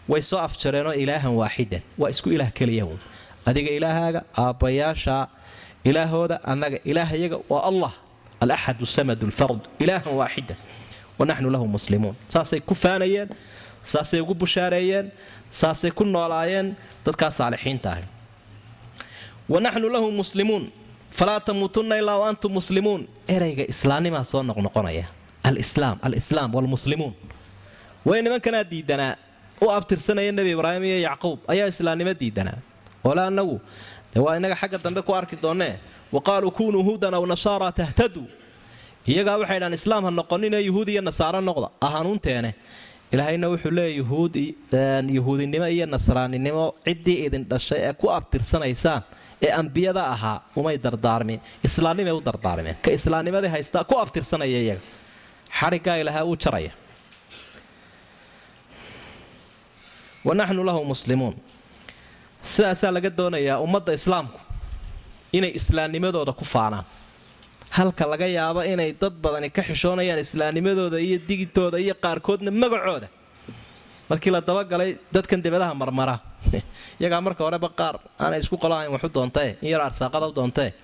way soo afjareenoo ilaahan waaxidan waa isku ilaah keliya adiga ilaahaaga aabbayaasha ilaahooda annaga ilaahayaga waa allah alaxad samad lfard ilaahan waaxidan wanaxnu lahu muslimuun saasay ku faanayeen saasay ugu bushaareeyeen saasay ku noolaayeen dadkaa saalixiinta ahay wanaxnu lahu muslimuun falaa tamuutunna ilaa wa muslimuun erayga islaamnimaa soo noqnoqonaya alislaam alislaam walmuslimuun way nimankanaa diidanaa u abtirsanaya nebi ibraahim iyo yacquub ayaa islaamnimo diidanaa ole annagu dee waa inaga xagga dambe ku arki doonnee wa qaaluu kunuu huudan aw nasaara tahtaduu iyagaa waxay dhahaan islaam ha noqoninee yuhuud iyo nasaaro noqda. Ahanuunteene ilaahayna wuxuu leeya yuhuudinimo iyo nasraaninimo ciddii idin dhashay ee ku abtirsanaysaan ee ambiyada ahaa umay dardaarmin islaamnimay u dardaarmeen ka islaamnimadii haystaa ku abtirsanaya iyaga. Xadhiggaa ilahaa uu jaraya. Wanaxnu lahu muslimuun sidaasaa laga doonayaa ummadda islaamku inay islaamnimadooda ku faanaan. Halka laga yaabo inay dad badani ka xishoonayaan islaamnimadooda iyo digitooda iyo qaarkoodna magacooda. Markii la dabagalay dadkan debadaha marmara. Iyagaa marka horeba qaar aanay isku qolahayn waxu doontae in yar arsaaqada u doontee.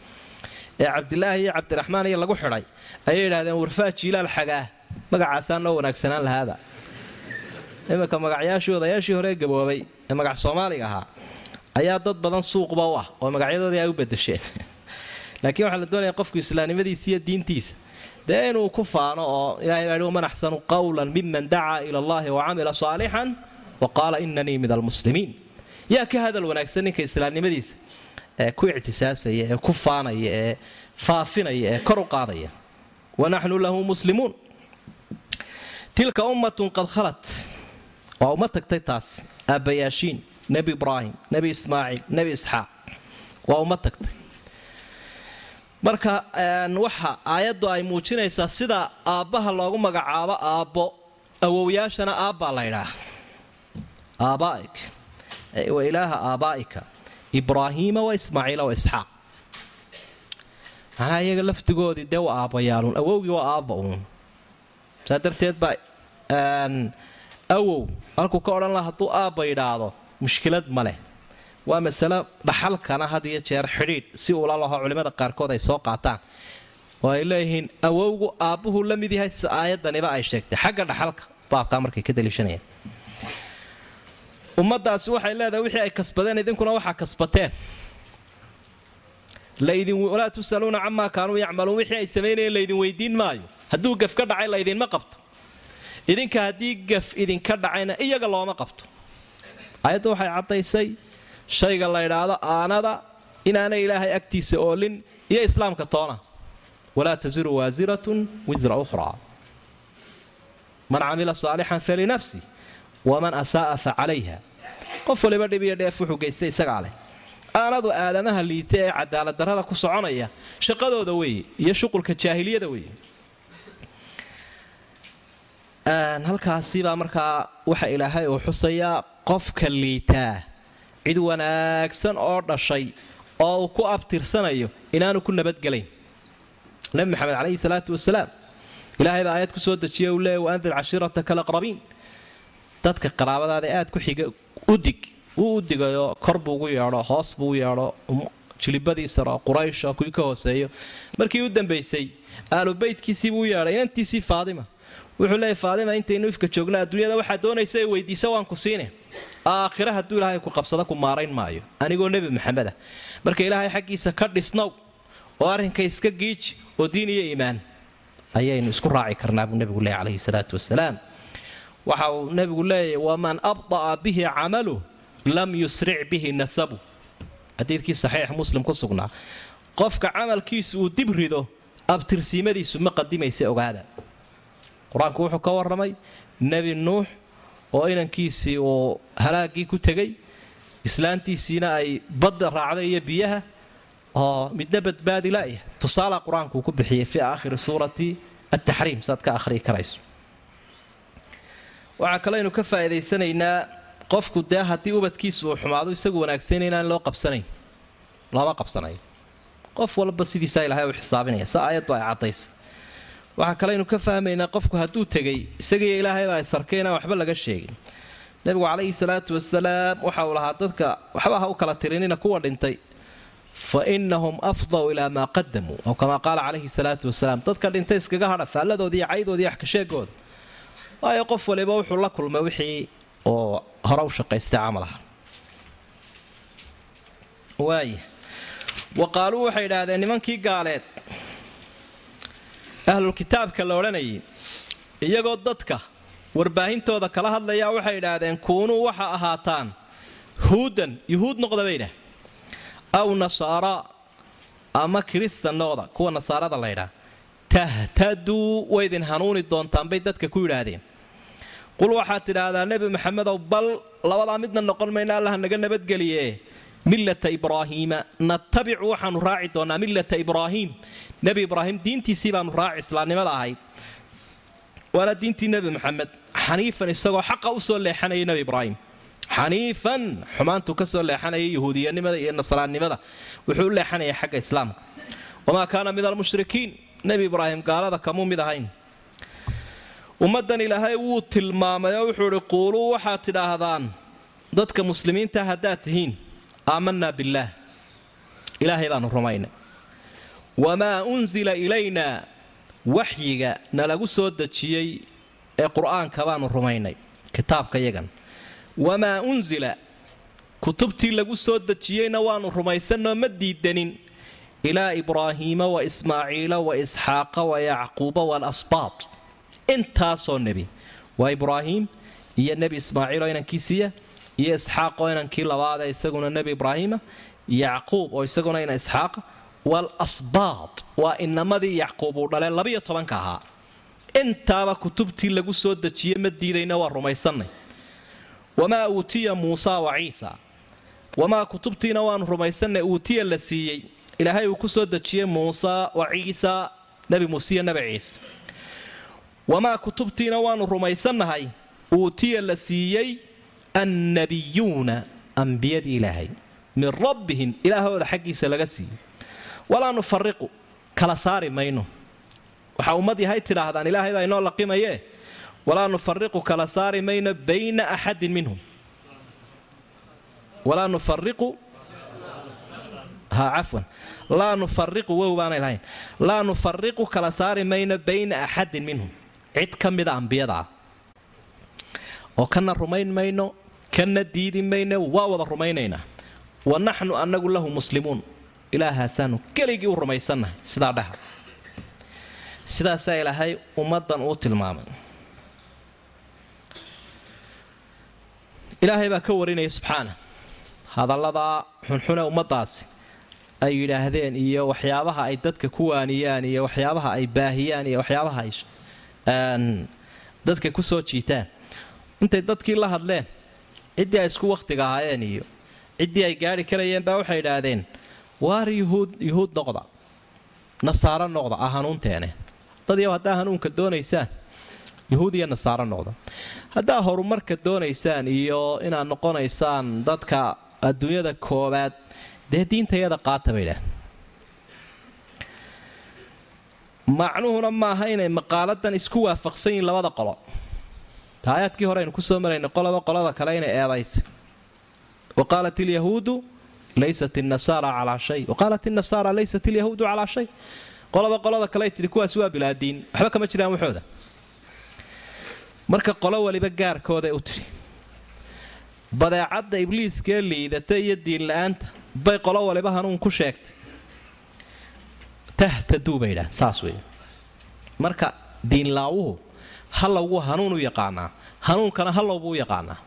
Ee cabdilaahi iyo cabdiraxmaan iyo lagu xidhay ayay yidhahdeen warfaa jiilaal xagaa. Magacaasaa noo wanaagsanaan lahaaba iminka magacyaashii odayaashii hore gaboobay ee magac soomaaliga ahaa ayaa dad badan suuqba u ah oo magacyadoodii ay u bedesheen laakiin waxaa la doonaya qofku islaamnimadiisa iyo diintiisa. Dee inuu ku faano oo ilahay baa waman axsanu qawlan miman dacaa ila allahi wa camila saalixan wa qaala inanii min almuslimiin yaa ka hadal wanaagsan ninka islaamnimadiisa ee ku ictisaasaya ee ku faanaya ee faafinaya ee kor u qaadaya. Wanaxnu lahu muslimuun. Tilka ummatun qad khalat. Waa uma tagtay taas aabbayaashiin nebi ibraahim nebi ismaaciil nebi isxaaq waa uma tagtay marka waxa aayaddu ay muujinaysaa sida aabbaha loogu magacaabo aabbo awowyaashana aabbaa la ydhaa aabaaik wa ilaaha aabaa'ika ibraahiima wa ismaaciila wa isxaaq macnaha iyaga laftigoodii dee waa aabbayaaluun awowgii waa aabba uun saa darteed baa awow halkuu ka odhan laha hadduu aabba yidhaahdo mushkilad ma leh. Waa masalo dhaxalkana had iyo jeer xidhiidh si uula laho culimmada qaarkood ay soo qaataan. Oo ay leeyihiin awowgu aabbuhu la mid yahay aayadaniba ay sheegtay. Xagga dhaxalka baabkaa markay ka daliishanayaan ummadaasi waxay leedahay wixii ay kasbadeen idinkuna waxaa kasbateen. Walaa tusaluuna camaa kaanuu yacmaluun. Wixii ay samaynayeen laydin weydiin maayo. Hadduu gaf ka dhacay laydinma qabto. Idinka haddii gaf idinka dhacayna iyaga looma qabto aayaddu waxay caddaysay shayga la ydhaahdo aanada inaanay ilaahay agtiisa oolin iyo islaamka toona. Walaa tasiru waasiratun wisra ukhraa. Man camila saalixan falinafsi waman asaa'a fa calayha. Qof waliba dhib iyo dheef wuxuu geystay isagaa leh. Aanadu aadamaha liita ee cadaaladdarrada ku soconaya shaqadooda weeye iyo shuqulka jaahiliyada weeye. Halkaasibaa markaa waxa ilaahay uu xusayaa qofka liitaa. Cid wanaagsan oo dhashay oo uu ku abtirsanayo inaanu ku nabadgelayn nabi maxamed calayhi salaatu wasalaam ilaahay baa aayad ku soo dejiya uu leeya waandir cashiirataka alaqrabiin. Dadka qaraabadaada aad ku xiga udig wuu u digayoo kor buu ugu yeedho hoos buu u yeedho jilibadiisaro quraysho kuwii ka hooseeyo. Markii u dambaysay aalubeytkiisii buu u yeedhay inantiisii faadima wuxuu leeyahy faadima intaynu ifka joogna adduunyada waxaa doonaysa ee weydiisa waan ku siine aakhira hadduu ilaahay ku qabsada ku maarayn maayo. Anigoo nebi maxamed ah marka ilaahay xaggiisa ka dhisnow oo arrinka iska giiji oo diin iyo iimaan ayaynu isku raaci karnaa buu nebigu leeyay calayhi salaatu wasalaam waxa uu nebigu leeyahy waman abda'a bihi camalu lam yusric bihi nasabu. Xadiidkii saxiix muslim ku sugnaa. Qofka camalkiisu uu dib rido abtirsiimadiisu ma qadimaysa ogaada qur'aanku wuxuu ka warramay nebi nuux oo inankiisii uu halaagii ku tegay. Islaantiisiina ay badda raacday iyo biyaha oo midna badbaadi la'ya tusaala qur'aankuu ku bixiyey fii aakhiri suurati ataxriim saad ka akhriyi karayso. Waxaa kaleynu ka faa'iidaysanaynaa qofku dee haddii ubadkiisu uu xumaado isagu wanaagsan inaan loo qabsanayn. Looma qabsanayo qof walba sidiisaa ilaahay u xisaabinaya. Sa aayaddu ay caddaysa waxaa kaleynu ka fahmaynaa qofku hadduu tegay isagiiyo ilaahay baa isarkay inaan waxba laga sheegin. Nebigu calayhi salaatu wasalaam waxa uu lahaa dadka waxba ha u kala tirinina kuwa dhintay. Fa inahum afdaw ilaa maa qadamuu aw kamaa qaala calayhi salaatu wasalaam dadka dhintay iskaga hadha faalladoodii iyo caydoodii iyo waxkasheegooda waayo qof waliba wuxuu la kulmay wixii oo hore shaqaystay camalaha. Waaya wa qaaluu waxay idhaahdeen nimankii gaaleed ahlulkitaabka la odhanayay iyagoo dadka warbaahintooda kala hadlayaa waxay idhaahdeen kuunuu waxa ahaataan huudan yuhuud noqda bay idhaah aw nasaara ama kiristan noqda kuwa nasaarada la ydhaah tahtaduu waydin hanuuni doontaan bay dadka ku yidhaahdeen. Qul waxaad tidhaahdaa nebi maxamedow bal labadaa midna noqon mayna allah naga nabadgeliye millata ibraahiima natabicu waxaanu raaci doonaa millata ibraahiim nebi ibraahim diintiisii baanu raaci islaamnimada ahayd. Waana diintii nebi maxamed xaniifan isagoo xaqa u leexanayay nebi ibraahim xaniifan xumaantuu ka soo leexanayay yahuudiyanimada iyo nasraannimada. Wuxuu u leexanayay xagga islaamka. Wamaa kaana min almushrikiin. Nebi ibraahim gaalada kamuu mid ahayn. Ummaddan ilaahay wuu tilmaamay oo wuxuu idhi quuluu waxaad tidhaahdaan dadka muslimiinta haddaad tihiin aamanaa billaah ilaahay baanu rumaynay. Wamaa unsila ilaynaa waxyiga nalagu soo dejiyey ee qur'aanka baanu rumaynay. Kitaabka yagan wamaa unsila kutubtii lagu soo dejiyeyna waanu rumaysanoo ma diidanin ilaa ibraahiima wa ismaaciila wa isxaaqa wa yacquuba waalasbaat intaasoo nebi. Waa ibraahiim iyo nebi ismaaciil oo inankiisiiya iyo isxaaq oo inankii labaadee isaguna nebi ibraahiima yacquub oo isaguna ina isxaaqa waalasbaat waa inamadii yacquub uu dhalee labiyo tobanka ahaa. Intaaba kutubtii lagu soo dejiyey ma diidayna waa rumaysannay. Wamaa uutiya muusa wa ciisa. Wamaa kutubtiina waanu rumaysannay uutiya la siiyey. Ilaahay uu ku soo dejiyey muusa wa ciisa nebi muuse iyo nebi ciise. Wamaa kutubtiina waanu rumaysannahay uutiya la siiyey annabiyuuna ambiyadii ilaahay min rabbihim ilaahooda xaggiisa laga siiyey walaa nufariqu kala saari mayno waxaa ummad yahay tidhaahdaan ilaahay baa inoo laqimayee walaa nufariqu kala saari mayno bayna axadin minhum walaa nufariqu ha cafwan laa nufariqu wow lahayn laa nufariqu kala saari mayno bayna axadin minhum cid ka mida ambiyada oo kana rumayn mayno kana diidi mayno waa wada rumaynaynaa wa naxnu annagu lahu muslimuun. Ilaahaasaanu keligii u rumaysannahay sidaa dhaha. Sidaasaa ilaahay ummaddan uu tilmaamay ilaahay baa ka warinaya subxaana. Hadalladaa xunxune ummaddaasi ay yidhaahdeen iyo waxyaabaha ay dadka ku waaniyaan iyo waxyaabaha ay baahiyaan iyo waxyaabaha ay dadka ku soo jiitaan. Intay dadkii la hadleen ciddii ay isku wakhtiga ahaayeen iyo ciddii ay gaari karayeen baa waxay idhaahdeen waar yuhuud yuhuud noqda? Nasaaro noqda ah hanuunteene. Dadyow haddaa hanuunka doonaysaan yuhuud iyo nasaaro noqda. Haddaa horumarka doonaysaan iyo inaad noqonaysaan dadka adduunyada koowaad dee diintayada qaata bay idhaah macnuhuna maaha inay maqaaladan isku waafaqsan yihiin labada qolo aayaadkii hore aynu ku soo maraynay qolaba qolada kale inay eedaysa wa qaalat ilyahuudu laysat inasaara calaa shay. Wa qaalat laysat ilyahuudu calaa shay. Qolaba qolada kale tidhi kuwaasi waa bilaadiin. Waxba kama jiraan waxooda marka qolo waliba gaarkooday u tidhi badeecadda ibliiskee liidata iyo diin la'aanta bay qolo waliba hanuun ku sheegtay. Tahtaduu bay idhaah saas wey marka diinlaawuhu hallowguu hanuun u yaqaanaa. Hanuunkana hallow buu u yaqaanaa.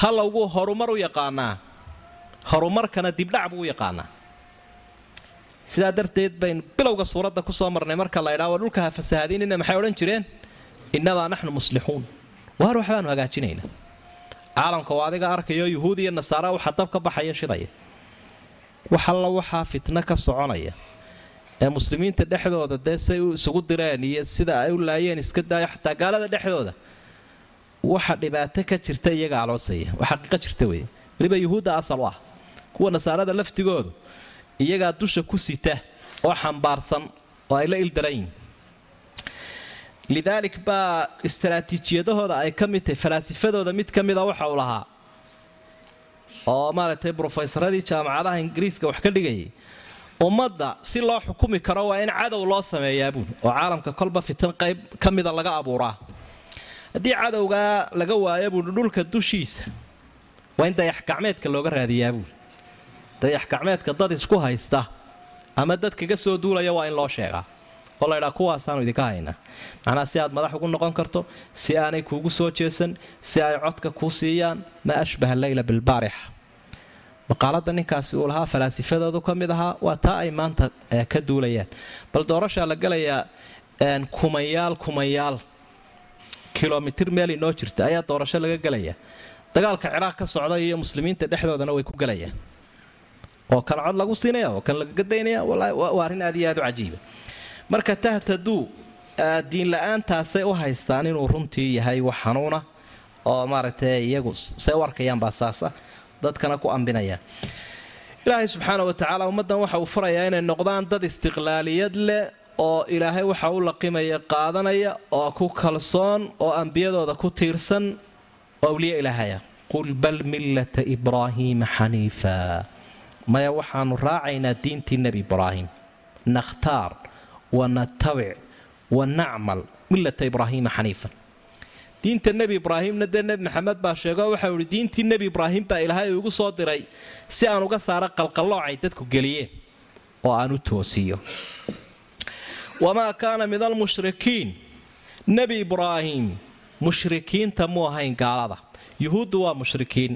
Hallowguu horumar u yaqaanaa. Horumarkana dibdhac buu u yaqaanaa. Sidaa darteed baynu bilowga suuradda ku soo marnay marka la ydhaa wa dhulka ha fasahaadiinina maxay odhan jireen? Innamaa naxnu muslixuun waar waxbaanu hagaajinaynaa caalamka oo adiga arkayo yuhuud iyo nasaara waxaa dab ka baxaya shidaya. Wax alla waxaa fitno ka soconaya ee muslimiinta dhexdooda dee say isugu direen iyo sida ay u laayeen iska daayo xataa gaalada dhexdooda waxa dhibaato ka jirta iyaga aloosaya wax xaqiiqo jirta wey weliba yuhuudda asal ah kuwa nasaarada laftigoodu iyagaa dusha ku sita oo xambaarsan oo ay la ildaranyihin lidaalik baa istaraatiijiyadahooda ay ka mid tahay falaasifadooda mid ka mida waxa uu lahaa. Oo maaragtay brofesaradii jaamacadaha ingiriiska wax ka dhigayay ummadda si loo xukumi karo waa in cadow loo sameeyaa buuli oo caalamka kolba fitan qayb ka mida laga abuuraa. Haddii cadowgaa laga waayo buuhi dhulka dushiisa waa in dayax gacmeedka looga raadiyaa buuli dayax gacmeedka dad isku haysta ama dad kaga soo duulaya waa in loo sheegaa. Oo laydhaa kuwaasaanu idinka haynaa. Macnaa si aad madax ugu noqon karto si aanay kuugu soo jeesan si ay codka kuu siiyaan maa ashbaha leyla bilbaarixa maqaalada ninkaasi uu lahaa falaasifadoodu ka mid ahaa waa taa ay maanta ka duulayaan. Bal doorashaa la galayaa kumayaal kumayaal kilomitir meel inoo jirta ayaa doorasho laga gelaya dagaalka ciraaq ka socda iyo muslimiinta dhexdoodana way ku gelayaan oo kan cod lagu siinaya oo kan lagaga daynaya waa arrin aad iyo aad u cajiiba. Marka tahtaduu diin la'aantaasay u haystaan inuu runtii yahay wax xanuuna oo maaragtay iyagu say u arkayaan baa saasa dadkana ku ambinayaan ilaahay subxaana wa tacaala ummaddan waxa uu farayaa inay noqdaan dad istiqlaaliyad leh oo ilaahay waxa u laqimaya qaadanaya oo ku kalsoon oo ambiyadooda ku tiirsan oo ilaahaya. Qul bal millata ibraahiima xaniifa. Maya waxaanu raacaynaa diintii nebi ibraahim. Nakhtaar wanatabic wa nacmal. Millata ibraahiima xaniifan diinta nebi ibraahimna dee nebi maxamed baa sheego waxau ihi diintii nebi ibraahim baa ilaahay igu soo diray si aan uga saaro qalqalloocay dadku geliyeen oo aan u toosiyo. Wamaa kaana min almushrikiin nebi ibraahim mushrikiinta muu ahayn gaalada. Yuhuuddu waa mushrikiin.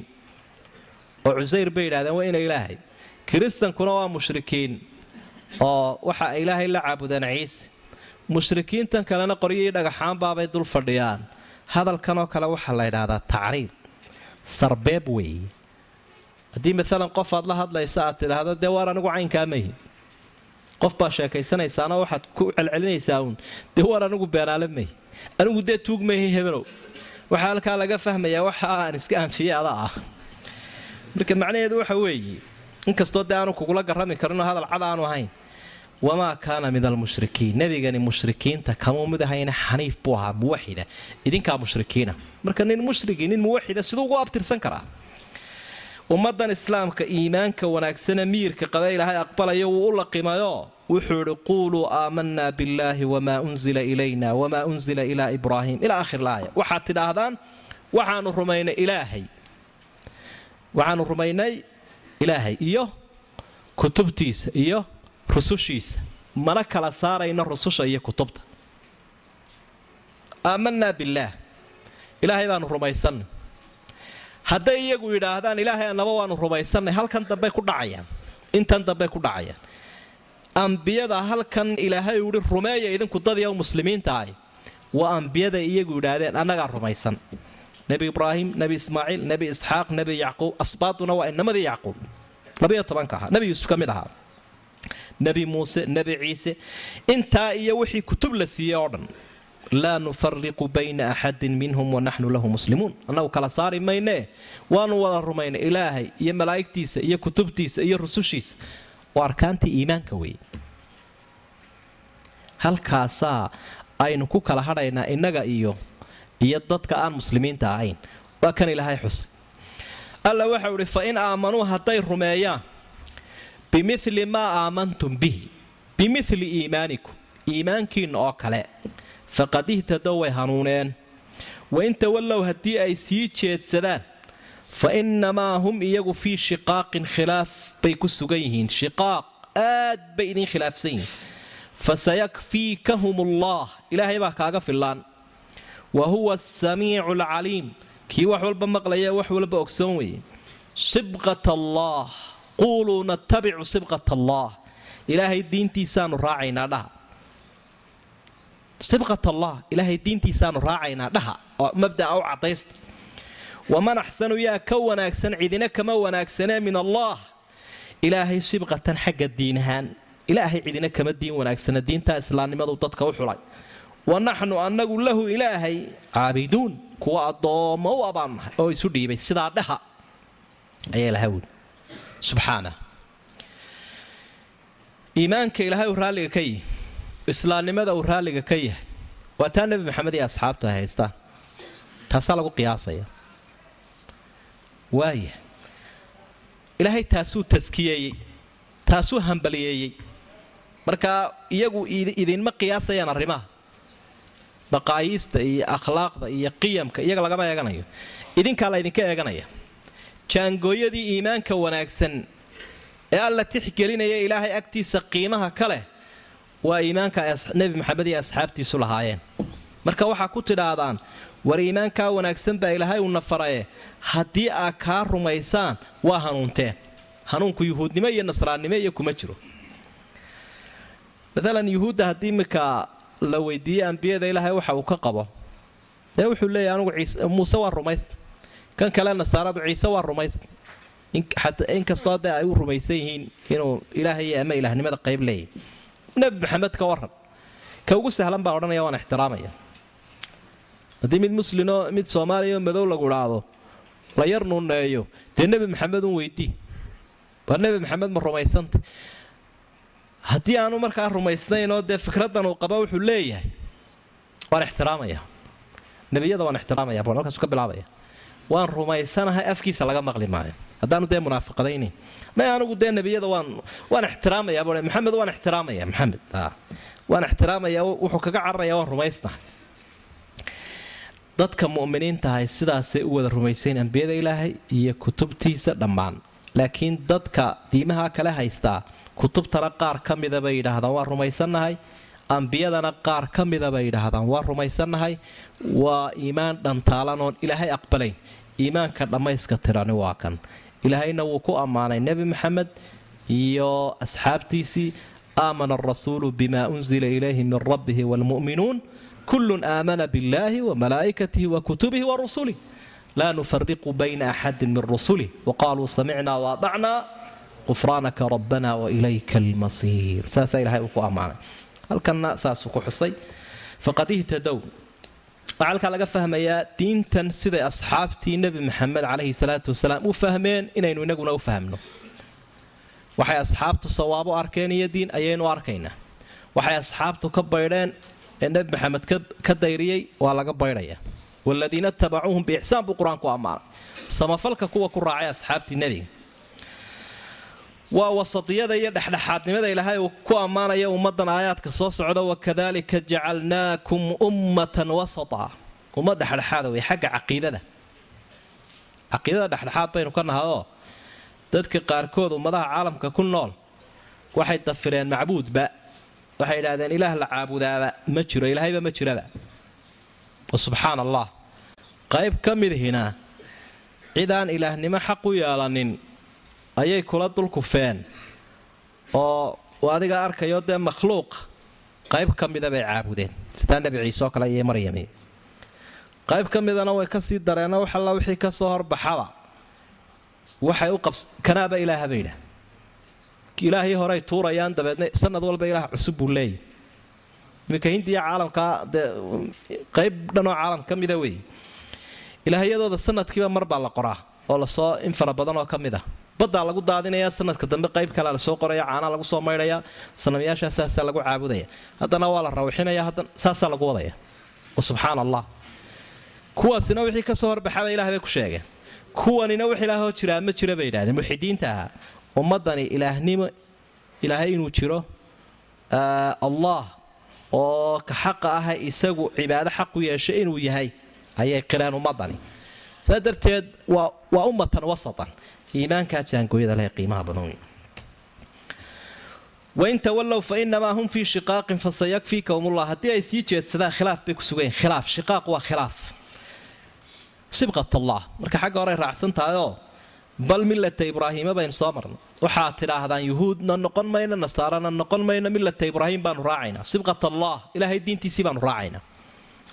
Oo cusayr bay yidhahdeen waa ina ilaahay. Kiristankuna waa mushrikiin oo waxa ay ilaahay la caabudeen ciise. Mushrikiintan kalena qoryihii dhagaxaanbaabay dul fadhiyaan hadalkanoo kale waxaa la ydhaahdaa tacriib sarbeeb weeye haddii maalan qof aad la hadlaysa aad tidhaahdo dee waar anigu caynkaa mahi qof baa sheekaysanaysaana waxaad ku celcelinaysaa uun dee waar anigu beenaale mahi anigu dee tuug mahi hebelow waxaa halkaa laga fahmayaa waxa aan iska anfiye ada ah. Marka macnaheedu waxa weeye inkastoo dee aanu kugula garrami karinoo hadal cad aanu ahayn wamaa kaana min almushrikiin nebigani mushrikiinta kamuu mid ahayna xaniif buu ahaa muwaxida idinkaa mushrikiina marka nin mushrigi nin muwaxida siduu ugu abtirsan karaa ummadan islaamka iimaanka wanaagsane miyirka qaba ilaahay aqbalayo wuu u laqimayoo wuxuu idhi quuluu aamanaa billaahi wamaa unzila ilayna wamaa unzila ilaa ibraahim ilaa akhir laaya waxaad tidhaahdaan waxaanu rumaynay ilaahay waxaanu rumaynay ilaahay iyo kutubtiisa iyo rusushiisa. Mana kala saarayno rususha iyo kutubta. Aamanaa billaah ilaahay baanu rumaysanay hadday iyagu yidhaahdaan ilaahay annaba waanu rumaysannay halkan dambey ku dhacayaan. Intan dambey ku dhacayaan. Ambiyada halkan ilaahay uhi rumeeya idinku dadiioo muslimiinta ahi waa ambiyada iyagu yidhaahdeen annagaa rumaysan. Nebi ibraahim nebi ismaaciil nebi isxaaq nebi yacquub asbaaduna waa inamadii yacquub. Labayo tobanka ahaa nebi yuusuf ka mid ahaa nebi muuse nebi ciise intaa iyo wixii kutub la siiyey oo dhan. Laa nufariqu bayna axadin minhum wanaxnu lahu muslimuun annagu kala saari maynee waanu wada rumaynay ilaahay iyo malaa'igtiisa iyo kutubtiisa iyo rusushiisa. Waa arkaantii iimaanka weeye. Halkaasaa aynu ku kala hadhaynaa innaga iyo iyo dadka aan muslimiinta ahayn. Waa kan ilaahay xusay. Alla waxau idhi fa in aamanuu hadday rumeeyaan bimili maa aamantum bihi. Bimili iimaanikum. Iimaankiinna oo kale. Faqad ihtadow way hanuuneen. Wain tawallow haddii ay sii jeedsadaan fa innamaa hum iyagu fii shiqaaqin khilaaf bay ku sugan yihiin. Shiqaaq aad bay idin khilaafsan yihiin. Fasayakfiikahum allah ilaahay baa kaaga fillaan. Wa huwa asamiicu alcaliim kii wax walba maqlaya wax walba ogsoon weeye. Sibqat allah quuluu natabicu sibqat allah ilaahay diintiisaanu raacaynaa dhaha sibqat allah ilaahay diintiisaanu raacaynaa dhaha oo mabdaa u cadaysta waman axsanu yaa ka wanaagsan cidina kama wanaagsanee min allah ilaahay sibqatan xagga diin ilaahay cidina kama diin wanaagsana diinta islaamnimadu dadka u xulay wa naxnu annagu lahu ilaahay caabiduun kuwa addoommo u abaannahay oo isu dhiibay sidaa dhaha ayaa ilahay wuli subxaana iimaanka ilaahay uu raalliga ka yihi islaamnimada uu raalliga ka yahay waa taa nebi maxamed iyo asxaabtu ay haystaan. Taasaa lagu qiyaasaya. Waaya ilaahay taasuu taskiyeeyey taasuu hambaliyeeyey markaa iyagu idinma qiyaasayaan arrimaha. Baqaayiista iyo akhlaaqda iyo qiyamka iyaga lagama eeganayo. Idinkaa la ydinka eeganaya jaangooyadii iimaanka wanaagsan ee alla tixgelinaya ilaahay agtiisa qiimaha ka leh waa iimaanka nebi maxamed iyo asxaabtiisu lahaayeen. Marka waxaa ku tidhaahdaan war iimaankaa wanaagsan baa ilaahay uuna faraye haddii aa kaa rumaysaan waa hanuunteen. Hanuunku yuhuudnimo iyo nasraannimo iyo kuma jiro. Maalan yuhuudda haddii iminka la weydiiyey ambiyada ilaahay waxa uu ka qabo ee wuxuu leeyahy anugu muuse waa rumaysta kan kale nasaaradu ciise waa rumaysta inkastoo ay u rumaysan yihiin inuu ilaahay ama ilaahnimada qayb leeyahy nebi maxamed ka waran ka ugu sahlan baa odhanaya waan ixtiraamaya. Haddii mid muslimoo mid soomaaliya oo madow lagu idhaahdo la yar nuneeyo dee nebi maxamed un weydii waa nebi maxamed ma rumaysanta haddii aanu markaa rumaysnaynoo dee fikraddan uu qaba wuxuu leeyahay waan ixtiraamaya. Nebiyada waan ixtiraamaya buu halkaasu ka bilaabaya waan rumaysanahay afkiisa laga maqli maayo. Haddaanu dee munaafiqadaynayn may anigu dee nebiyada waan ixtiraamaya maxamed waan ixtiraamaya maxamed. Waan ixtiraamaya wuxuu kaga cararaya waan rumaysnahay dadka mu'miniintahay sidaasay u wada rumaysayn ambiyada ilaahay iyo kutubtiisa dhammaan. Laakiin dadka diimaha kale haystaa kutubtana qaar ka mida bay yidhaahdaan waa rumaysannahay ambiyadana qaar ka mida bay yidhaahdaan waa rumaysannahay waa iimaan dhantaalan oon ilaahay aqbalayn iimaanka dhammayska tirani waa kan. Ilaahayna wuu ku ammaanay nebi maxamed iyo asxaabtiisii. Aamana arasuulu bima unzila ilayhi min rabbihi waalmu'minuun kullun aamana billaahi wamalaa'ikatihi wa kutubihi wa rusulih laa nufariqu bayna axadin min rusulih waqaaluu samicnaa waadacnaa qufraanaka rabbana wailayka almasiir. Saasaa ilahay uu ku ammaanay. Halkanna saasuu ku xusay. Faqad ihtadow waxaa halkaa laga fahmayaa diintan siday asxaabtii nebi maxamed calayhi salaatu wasalaam u fahmeen inaynu inaguna u fahmno. Waxay asxaabtu sawaabo arkeen iyo diin ayaynu arkaynaa waxay asxaabtu ka baydheen ee nebi maxamed ka dayriyey waa laga baydhaya. Waaladiina tabacuuhum biixsaan buu qur'aanku ammaanay. Samafalka kuwa ku raacay asxaabtii nebiga waa wasadiyada iyo dhexdhexaadnimada ilaahay uu ku ammaanaya ummaddan aayaadka soo socda wakadalika jacalnaakum ummatan wasata. Ummad dhexdhexaada wey xagga caqiidada. Caqiidada dhexdhexaad baynu ka nahayoo dadka qaarkood ummadaha caalamka ku nool waxay dafireen macbuudba. Waxay yidhaahdeen ilaah la caabudaaba ma jiro ilaahayba ma jiraba. Subxaan allah qayb ka midihina cidaan ilaahnimo xaq u yeelanin ayay kula dulkufeen oo adiga arkayo dee makhluuq qayb ka mida bay caabudeen. Sidaa nebi ciise oo kale iyo maryami. Qayb ka midana way ka sii dareeno wax alla wixii ka soo horbaxaba. Waxay u kanaaba ilaaha bay idhaah ilaahii horey tuurayaan dabeedna sanad walba ilaah cusub buu leeyahy iminka hindiya caalamkaa dee qayb dhanoo caalam ka mida wey ilaahyadooda sanadkiiba mar la qoraa oo la soo in fara badan oo ka mid ah baddaa lagu daadinaya sanadka dambe qayb kalea la soo qoraya caanaa lagu soo maydhaya sanamyaashaa saasaa lagu caabudaya. Haddana waa la rawxinaya saasaa lagu wadaya. Subxaan allah kuwaasina wixii ka soo horbaxaba ilah bay ku sheegeen. Kuwanina wax ilaahoo jiraa ma jira bay yidhahdeen muxidiinta ahaa ummadani ilaahnimo ilaahay inuu jiro allah oo ka xaqa ah isagu cibaado xaq u inuu yahay ayay qireen ummadani saa darteed waa ummatan wasatan iimaankaa jaangooyada leh qiimaha badan wain tawallow fa hum fii shiqaaqin fasayakfiikahumullah haddii ay sii jeedsadaan khilaaf bay ku sugayen khilaaf shiqaaq waa khilaaf. Sibqat allah marka xagga horey raacsan tahayoo bal millata ibraahiima baynu soo marnay. Waxaad tidhaahdaan yuhuudna noqon mayno nasaarana noqon mayno millata ibraahim baanu raacaynaa sibqat allah ilaahay diintiisii baanu raacaynaa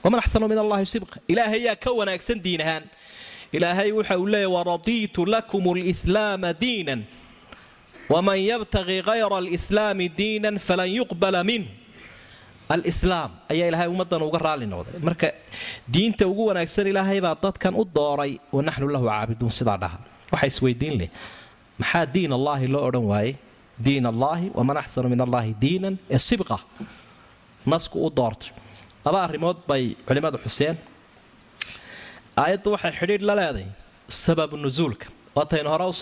waman axsanu min allahi sibqa. Ilaahay yaa ka wanaagsan diin ahaan ilaahay waxa uu leeyahy waradiitu lakum lslaama diinan waman yabtaqi hayra alslaami diinan falan yuqbala minh alislaam ayaa ilaahay ummaddan uga raalli noqday. Marka diinta ugu wanaagsan ilaahay baa dadkan u dooray wanaxnu lahu caabiduun sidaa dhaha. Waxa isweydiin leh. Maxaa diin allaahi loo odhan waayey? Diin allaahi waman axsanu min allaahi diinan ee sibqa. Nasku u doortay. Laba arrimood bay culimmadu xuseen aayaddu waxay xidhiidh la leeday sababu nusuulka waataynu hore u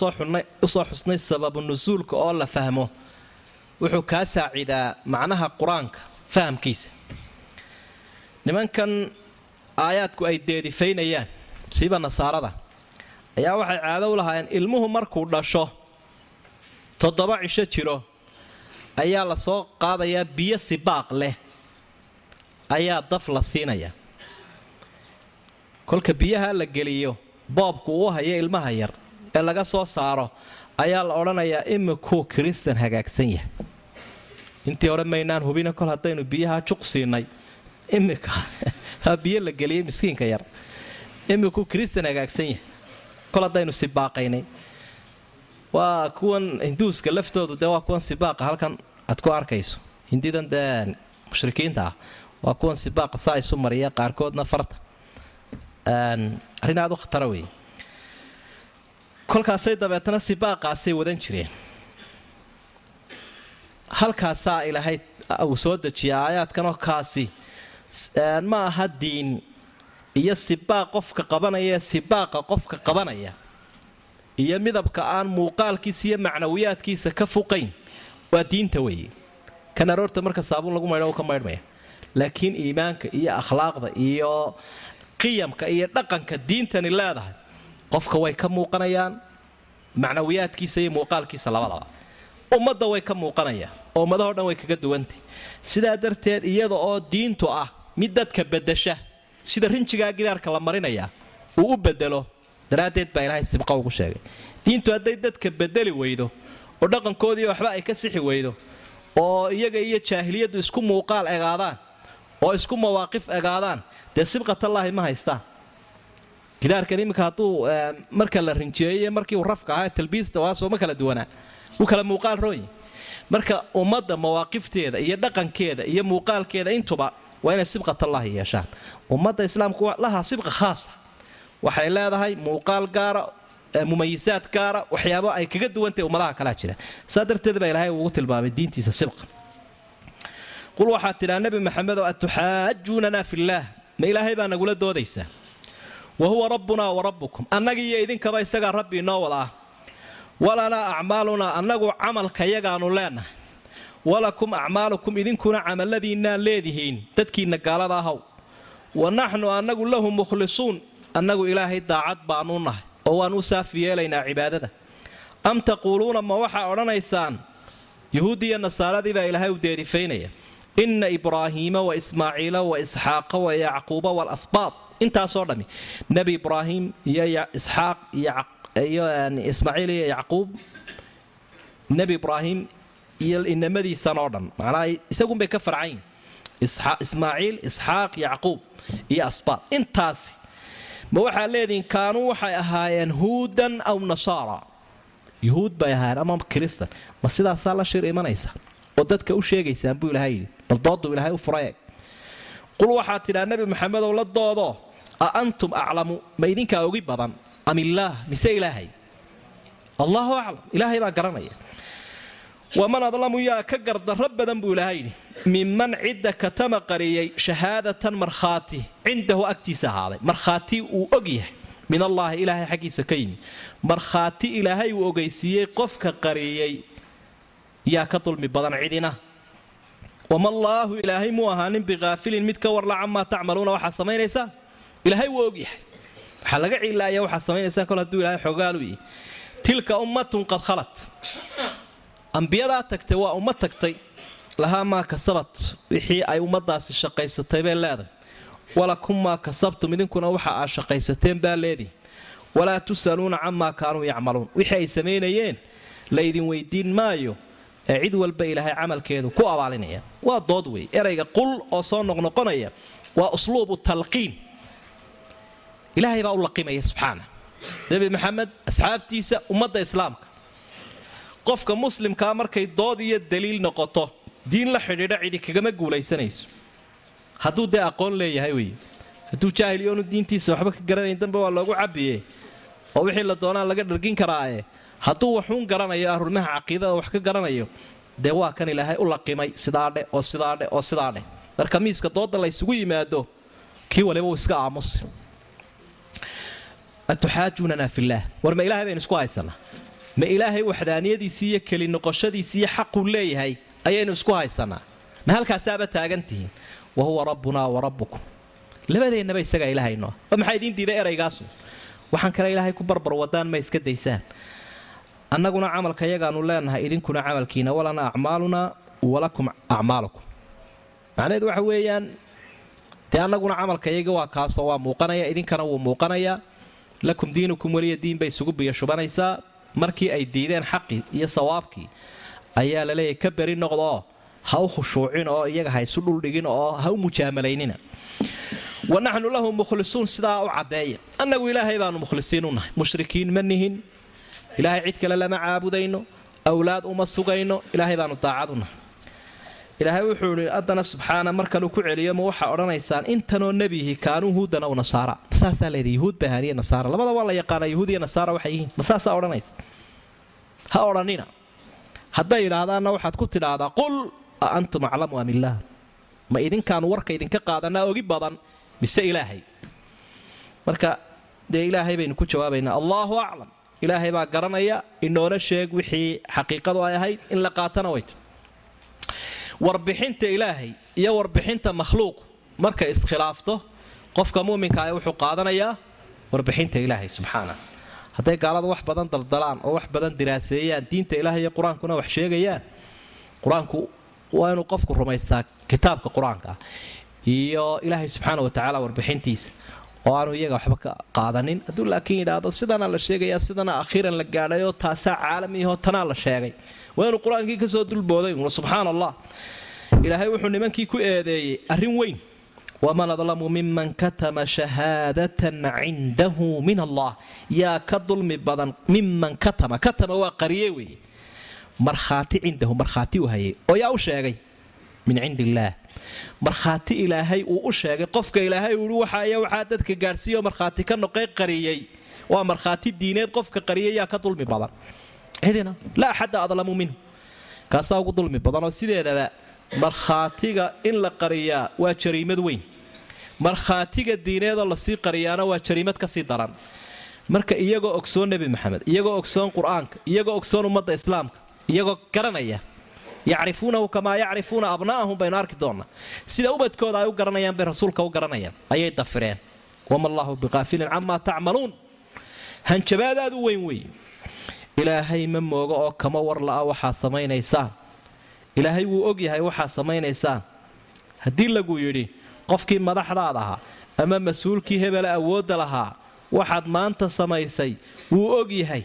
soo xusnay sababu nusuulka oo la fahmo. Wuxuu kaa saacidaa macnaha qur'aanka fahamkiisa. Nimankan aayaadku ay deedifaynayaan siiba nasaarada ayaa waxay caado u lahaayeen ilmuhu markuu dhasho toddoba cisho jiro ayaa la soo qaadayaa biyo sibaaq leh ayaa daf la siinayaa kolka biyaha la geliyo boobku uu hayo ilmaha yar ee laga soo saaro ayaa la odhanayaa imikuu kiristan hagaagsan yahay. Intii hore maynaan hubina kol haddaynu biyaha juq siinay imika biyo la geliyay miskiinka yar imikuu kiristan hagaagsan yahay. Kol haddaynu sibaaqaynay waa kuwan hinduuska laftoodu dee waa kuwan sibaaqa halkan aad ku arkayso. Hindidan dee mushrikiinta ah waa kuwan sibaaqa saa isu mariya qaarkoodna farta arrin aad u khatara weeye kolkaasay dabeetana sibaaqaasay wadan jireen. Halkaasaa ilaahay uu soo dejiya aayaadkanoo kaasi ma aha diin iyo sibaaq qofka qabanaya sibaaqa qofka qabanaya iyo midabka aan muuqaalkiisa iyo macnawiyaadkiisa ka fuqayn waa diinta weeye. Kan aroorta marka saabuun lagu maydho u ka maydhmaya. Laakiin iimaanka iyo akhlaaqda iyo qiyamka iyo dhaqanka diintani leedahay qofka way ka muuqanayaan macnawiyaadkiisa iyo muuqaalkiisa labadaba. Ummadda way ka muuqanayaan oo ummadahoo dhan way kaga duwantay sidaa darteed iyada oo diintu ah mid dadka bedasha sida rinjigaa gidaarka la marinayaa uu u bedelo daraaddeed baa ilaahay sibqa ugu sheegay. Diintu hadday dadka bedeli weydo oo dhaqankoodii waxba ay ka sixi weydo oo iyaga iyo jaahiliyaddu isku muuqaal egaadaan oo isku mawaaqif egaadaan. Dee sibqatallaahi ma haystaan gidaarkan iminka hadduu marka la rinjeeyey markii uu rafka ahaa talbiista waasoo ma kala duwanaa. Wuu kala muuqaal roonyi marka ummadda mawaaqifteeda iyo dhaqankeeda iyo muuqaalkeeda intuba waa inay sibqatallaahi yeeshaan. Ummadda islaamku lahaa sibqa khaasa. Waxay leedahay muuqaal gaara mumayisaad gaara waxyaabo ay kaga duwantahy ummadaha kalea jira. Saa darteed baa ilaahay ugu tilmaamay diintiisa sibqa qul waxaad tidhaa nebi maxamedow atuxaajuunanaa fillaah ma ilaahay baa nagula doodaysaa wa huwa rabbunaa wa rabbukum. Annagiiyo idinkaba isagaa rabbi inoo wada ah. Walanaa acmaalunaa annagu camalkayagaanu leenahay. Walakum acmaalukum idinkuna camalladiinnaa leedihiin dadkiinna gaalada ahaw wa naxnu annagu lahu mukhlisuun annagu ilaahay daacad baanu nahay oo waan u saafi yeelaynaa cibaadada. Am taquuluuna ma waxaa odhanaysaan? Yuhuuddiiyo nasaaradii baa ilaahay u deerifaynaya inna ibraahiima wa ismaaciila wa isxaaqa wa yacquuba waalasbaad intaasoo dhammi nebi ibraahim iyo isxaaq iyo ismaaciil iyo yacquub nebi ibraahim iyo inamadiisan oo dhan macnaa isagunbay ka farcayn. Ismaaciil isxaaq yacquub iyo asbaad intaasi ma waxaa leedihiin kaanuu waxay ahaayeen huudan aw nasaara yuhuud bay ahaayeen ama kiristan. Ma sidaasaa la shir imanaysa oo dadka u sheegaysaan buu ilahay yidhi bal dooduu ilaahay u fura eeg. Qul waxaad tidhaa nebi maxamedow la doodo. A antum aclamu? Ma idinkaa ogi badan. Am illaah mise ilaahay? Allahu aclam. Ilaahay baa garanaya. Waman adlamu yaa ka gardarro badan buu ilaahay yidhi. Minman cidda katama qariyey shahaadatan markhaati. Cindahu agtiisa ahaaday. Markhaati uu og yahay. Min allaahi ilaahay xaggiisa ka yimi. Markhaati ilaahay uu ogeysiiyey qofka qariyey yaa ka dulmi badan cidina wamallaahu ilaahay muu ahaanin bikaafilin mid ka warla camaa tacmaluuna waxaa samaynaysaa ilaahay wuu ogyahay waxaa laga cilaaya waxaa samaynaysaan kol hadduu ilahay xogaalu yihi tilka ummatun qad khalat ambiyadaa tagtay waa ummad tagtay lahaa maa kasabat wixii ay ummadaasi shaqaysatay bay leedahay walakum maa kasabtum idinkuna waxa aad shaqaysateen baa leedihi walaa tusaluuna camaa kaanuu yacmaluun wixii ay samaynayeen la idin weydiin maayo ee cid walba ilaahay camalkeedu ku abaalinaya. Waa dood wey erayga qul oo soo noqnoqonaya waa usluubu talqiin. Ilaahay baa u laqimaya subxaana. Nebi maxamed asxaabtiisa ummadda islaamka. Qofka muslimkaa markay dood iyo daliil noqoto diin la xidhiidha cidi kagama guulaysanayso. Hadduu dee aqoon leeyahay wey hadduu jaahil yoonu diintiisa waxba ka garanayn dambe waa loogu cabiye oo wixii la doonaa laga dhargin karaae hadduu waxuun garanayo arrimaha caqiidada wax ka garanayo dee waa kan ilaahay u laqimay sidaadhe oo sidaadhe oo sidaadhe marka miiska dooda la yimaado kii waliba uu iska aamusi atuxaajunanaa fillaah war ma ilaahay baynu isku haysanaa ma ilaahay waxdaaniyadiisii iyo keli noqoshadiisii iyo xaquu leeyahay ayaynu isku haysanaa ma halkaasaaba taagantihiin wa huwa rabbunaa wa rabbukum. Labadeennaba isagaa ilaahayno oo maxaa idiin diiday eraygaasu waxaan kale ilaahay ku barbar wadaan ma iska daysaan annaguna camalka yagaanu leenahay idinkuna camalkiina walana acmaalunaa walakum acmaalukum. Macnaheedu waxa weeyaan dee annaguna camalka yaga waa kaasoo waa muuqanaya idinkana wuu muuqanayaa lakum diinukum weliya diin bay isugu biyo shubanaysaa. Markii ay diideen xaqii iyo sawaabkii ayaa la leeyahay ka beri noqdoo ha u khushuucin oo iyaga ha isu dhuldhigin oo ha u mujaamalaynina. Wa naxnu lahu mukhlisuun sidaa u caddeeya annagu ilaahay baanu mukhlisiin u nahay mushrikiin ma nihin ilaahay cid kale lama caabudayno awlaad uma sugayno ilaahay baanu daacad u nahay. Ilaahay wuxuu idhi haddana subxaana markanuu ku celiyo ma waxaa odhanaysaan intanoo nebihi kaanuu huudan aw nasaara. Masaasaa leeda yuhuud bahaaniye nasaara. Labada waa la yaqaanaa yuhuud iyo nasaara waxay yihiin. Masaasaa odhanaysa ha odhanina. Hadday yidhaahdaanna waxaad ku tidhaahdaa qul a antum aclamu am illaah ma idinkaanu warka idinka qaadanaa ogi badan mise ilaahay? Marka dee ilaahay baynu ku jawaabaynaa allaahu aclam ilaahay baa garanaya inoona sheeg wixii xaqiiqadu ay ahayd in la qaatana wayta warbixinta ilaahay iyo warbixinta makhluuq markay iskhilaafto qofka muuminka ah wuxuu qaadanayaa warbixinta ilaahay subxaana. Hadday gaaladu wax badan daldalaan oo wax badan diraaseeyaan diinta ilaahay iyo qur'aankuna wax sheegayaan qur'aanku waa inuu qofku rumaystaa kitaabka qur'aanka iyo ilaahay subxaana watacaala warbixintiisa oo aanu iyaga waxba ka qaadanin. Hadduu laakiin yidhaahdo sidana la sheegaya sidana akhiiran la gaadhayoo taasaa caalamiyaho tanaa la sheegay. Waa qur'aankii ka soo dulbooday subxaana allah ilaahay wuxuu nimankii ku eedeeyey arrin weyn. Waman adlamu miman katama shahaadatan cindahu min allah. Yaa ka dulmi badan miman katama. Katama waa qariye weeye markhaati cindahu markhaati u hayay. Oo yaa u sheegay min cindi illaah markhaati ilaahay uu u sheegay. Qofka ilaahay uu waxaaya waxaa dadka gaadhsiiyo markhaati ka noqay qariyey. Waa markhaati diineed qofka qariyay yaa ka dulmi badan. Cidina laa axadda adlamu minhu. Kaasaa ugu dulmi badanoo sideedaba markhaatiga in la qariyaa waa jariimad weyn. Markhaatiga diineedoo la sii qariyaana waa jariimad ka sii daran. Marka iyagoo ogsoon nebi maxamed iyagoo ogsoon qur'aanka iyagoo ogsoon ummadda islaamka iyagoo garanaya yacrifuunahu kamaa yacrifuuna abna'ahum baynu arki doonnaa sida ubadkooda ay u garanayaan bay rasuulka u garanayaan. Ayay dafireen. Wama allaahu biqaafilin camaa tacmaluun hanjabaadaad u weyn. Weeye ilaahay ma moogo oo kama war la'a waxaa samaynaysaan. Ilaahay wuu ogyahay waxaa samaynaysaan. Haddii lagu yidhi qofkii madaxdaad ahaa ama mas'uulkii hebela awoodda lahaa waxaad maanta samaysay wuu ogyahay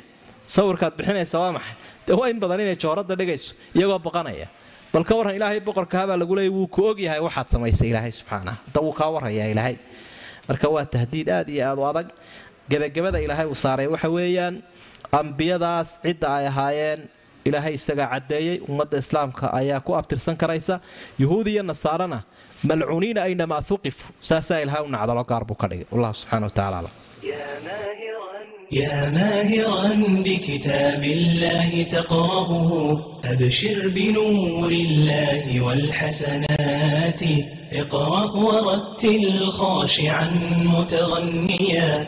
sawirkaad bixinaysa waa maxay dee waa in badan inay jooradda dhigayso iyagoo baqanaya. Bal ka warran ilaahay boqorka habaa lagu leeyay wuu ku ogyahay waxaad samaysay ilaahay subxaanah. Hadda wuu kaa warrayaa ilaahay. Marka waa tahdiid aad iyo aad u adag. Gebagabada ilaahay uu saaray waxa weeyaan ambiyadaas cidda ay ahaayeen ilaahay isagaa caddeeyey ummadda islaamka ayaa ku abtirsan karaysa. Yuhuud iyo nasaarana malcuuniina aynamaa uqifu saasaa ilahay u nacdalo gaar buu ka dhigay. Wallahu subxana wa tacala يا ماهرا بكتاب الله تقرأه أبشر بنور الله والحسنات اقرأ ورتل خاشعا متغنيا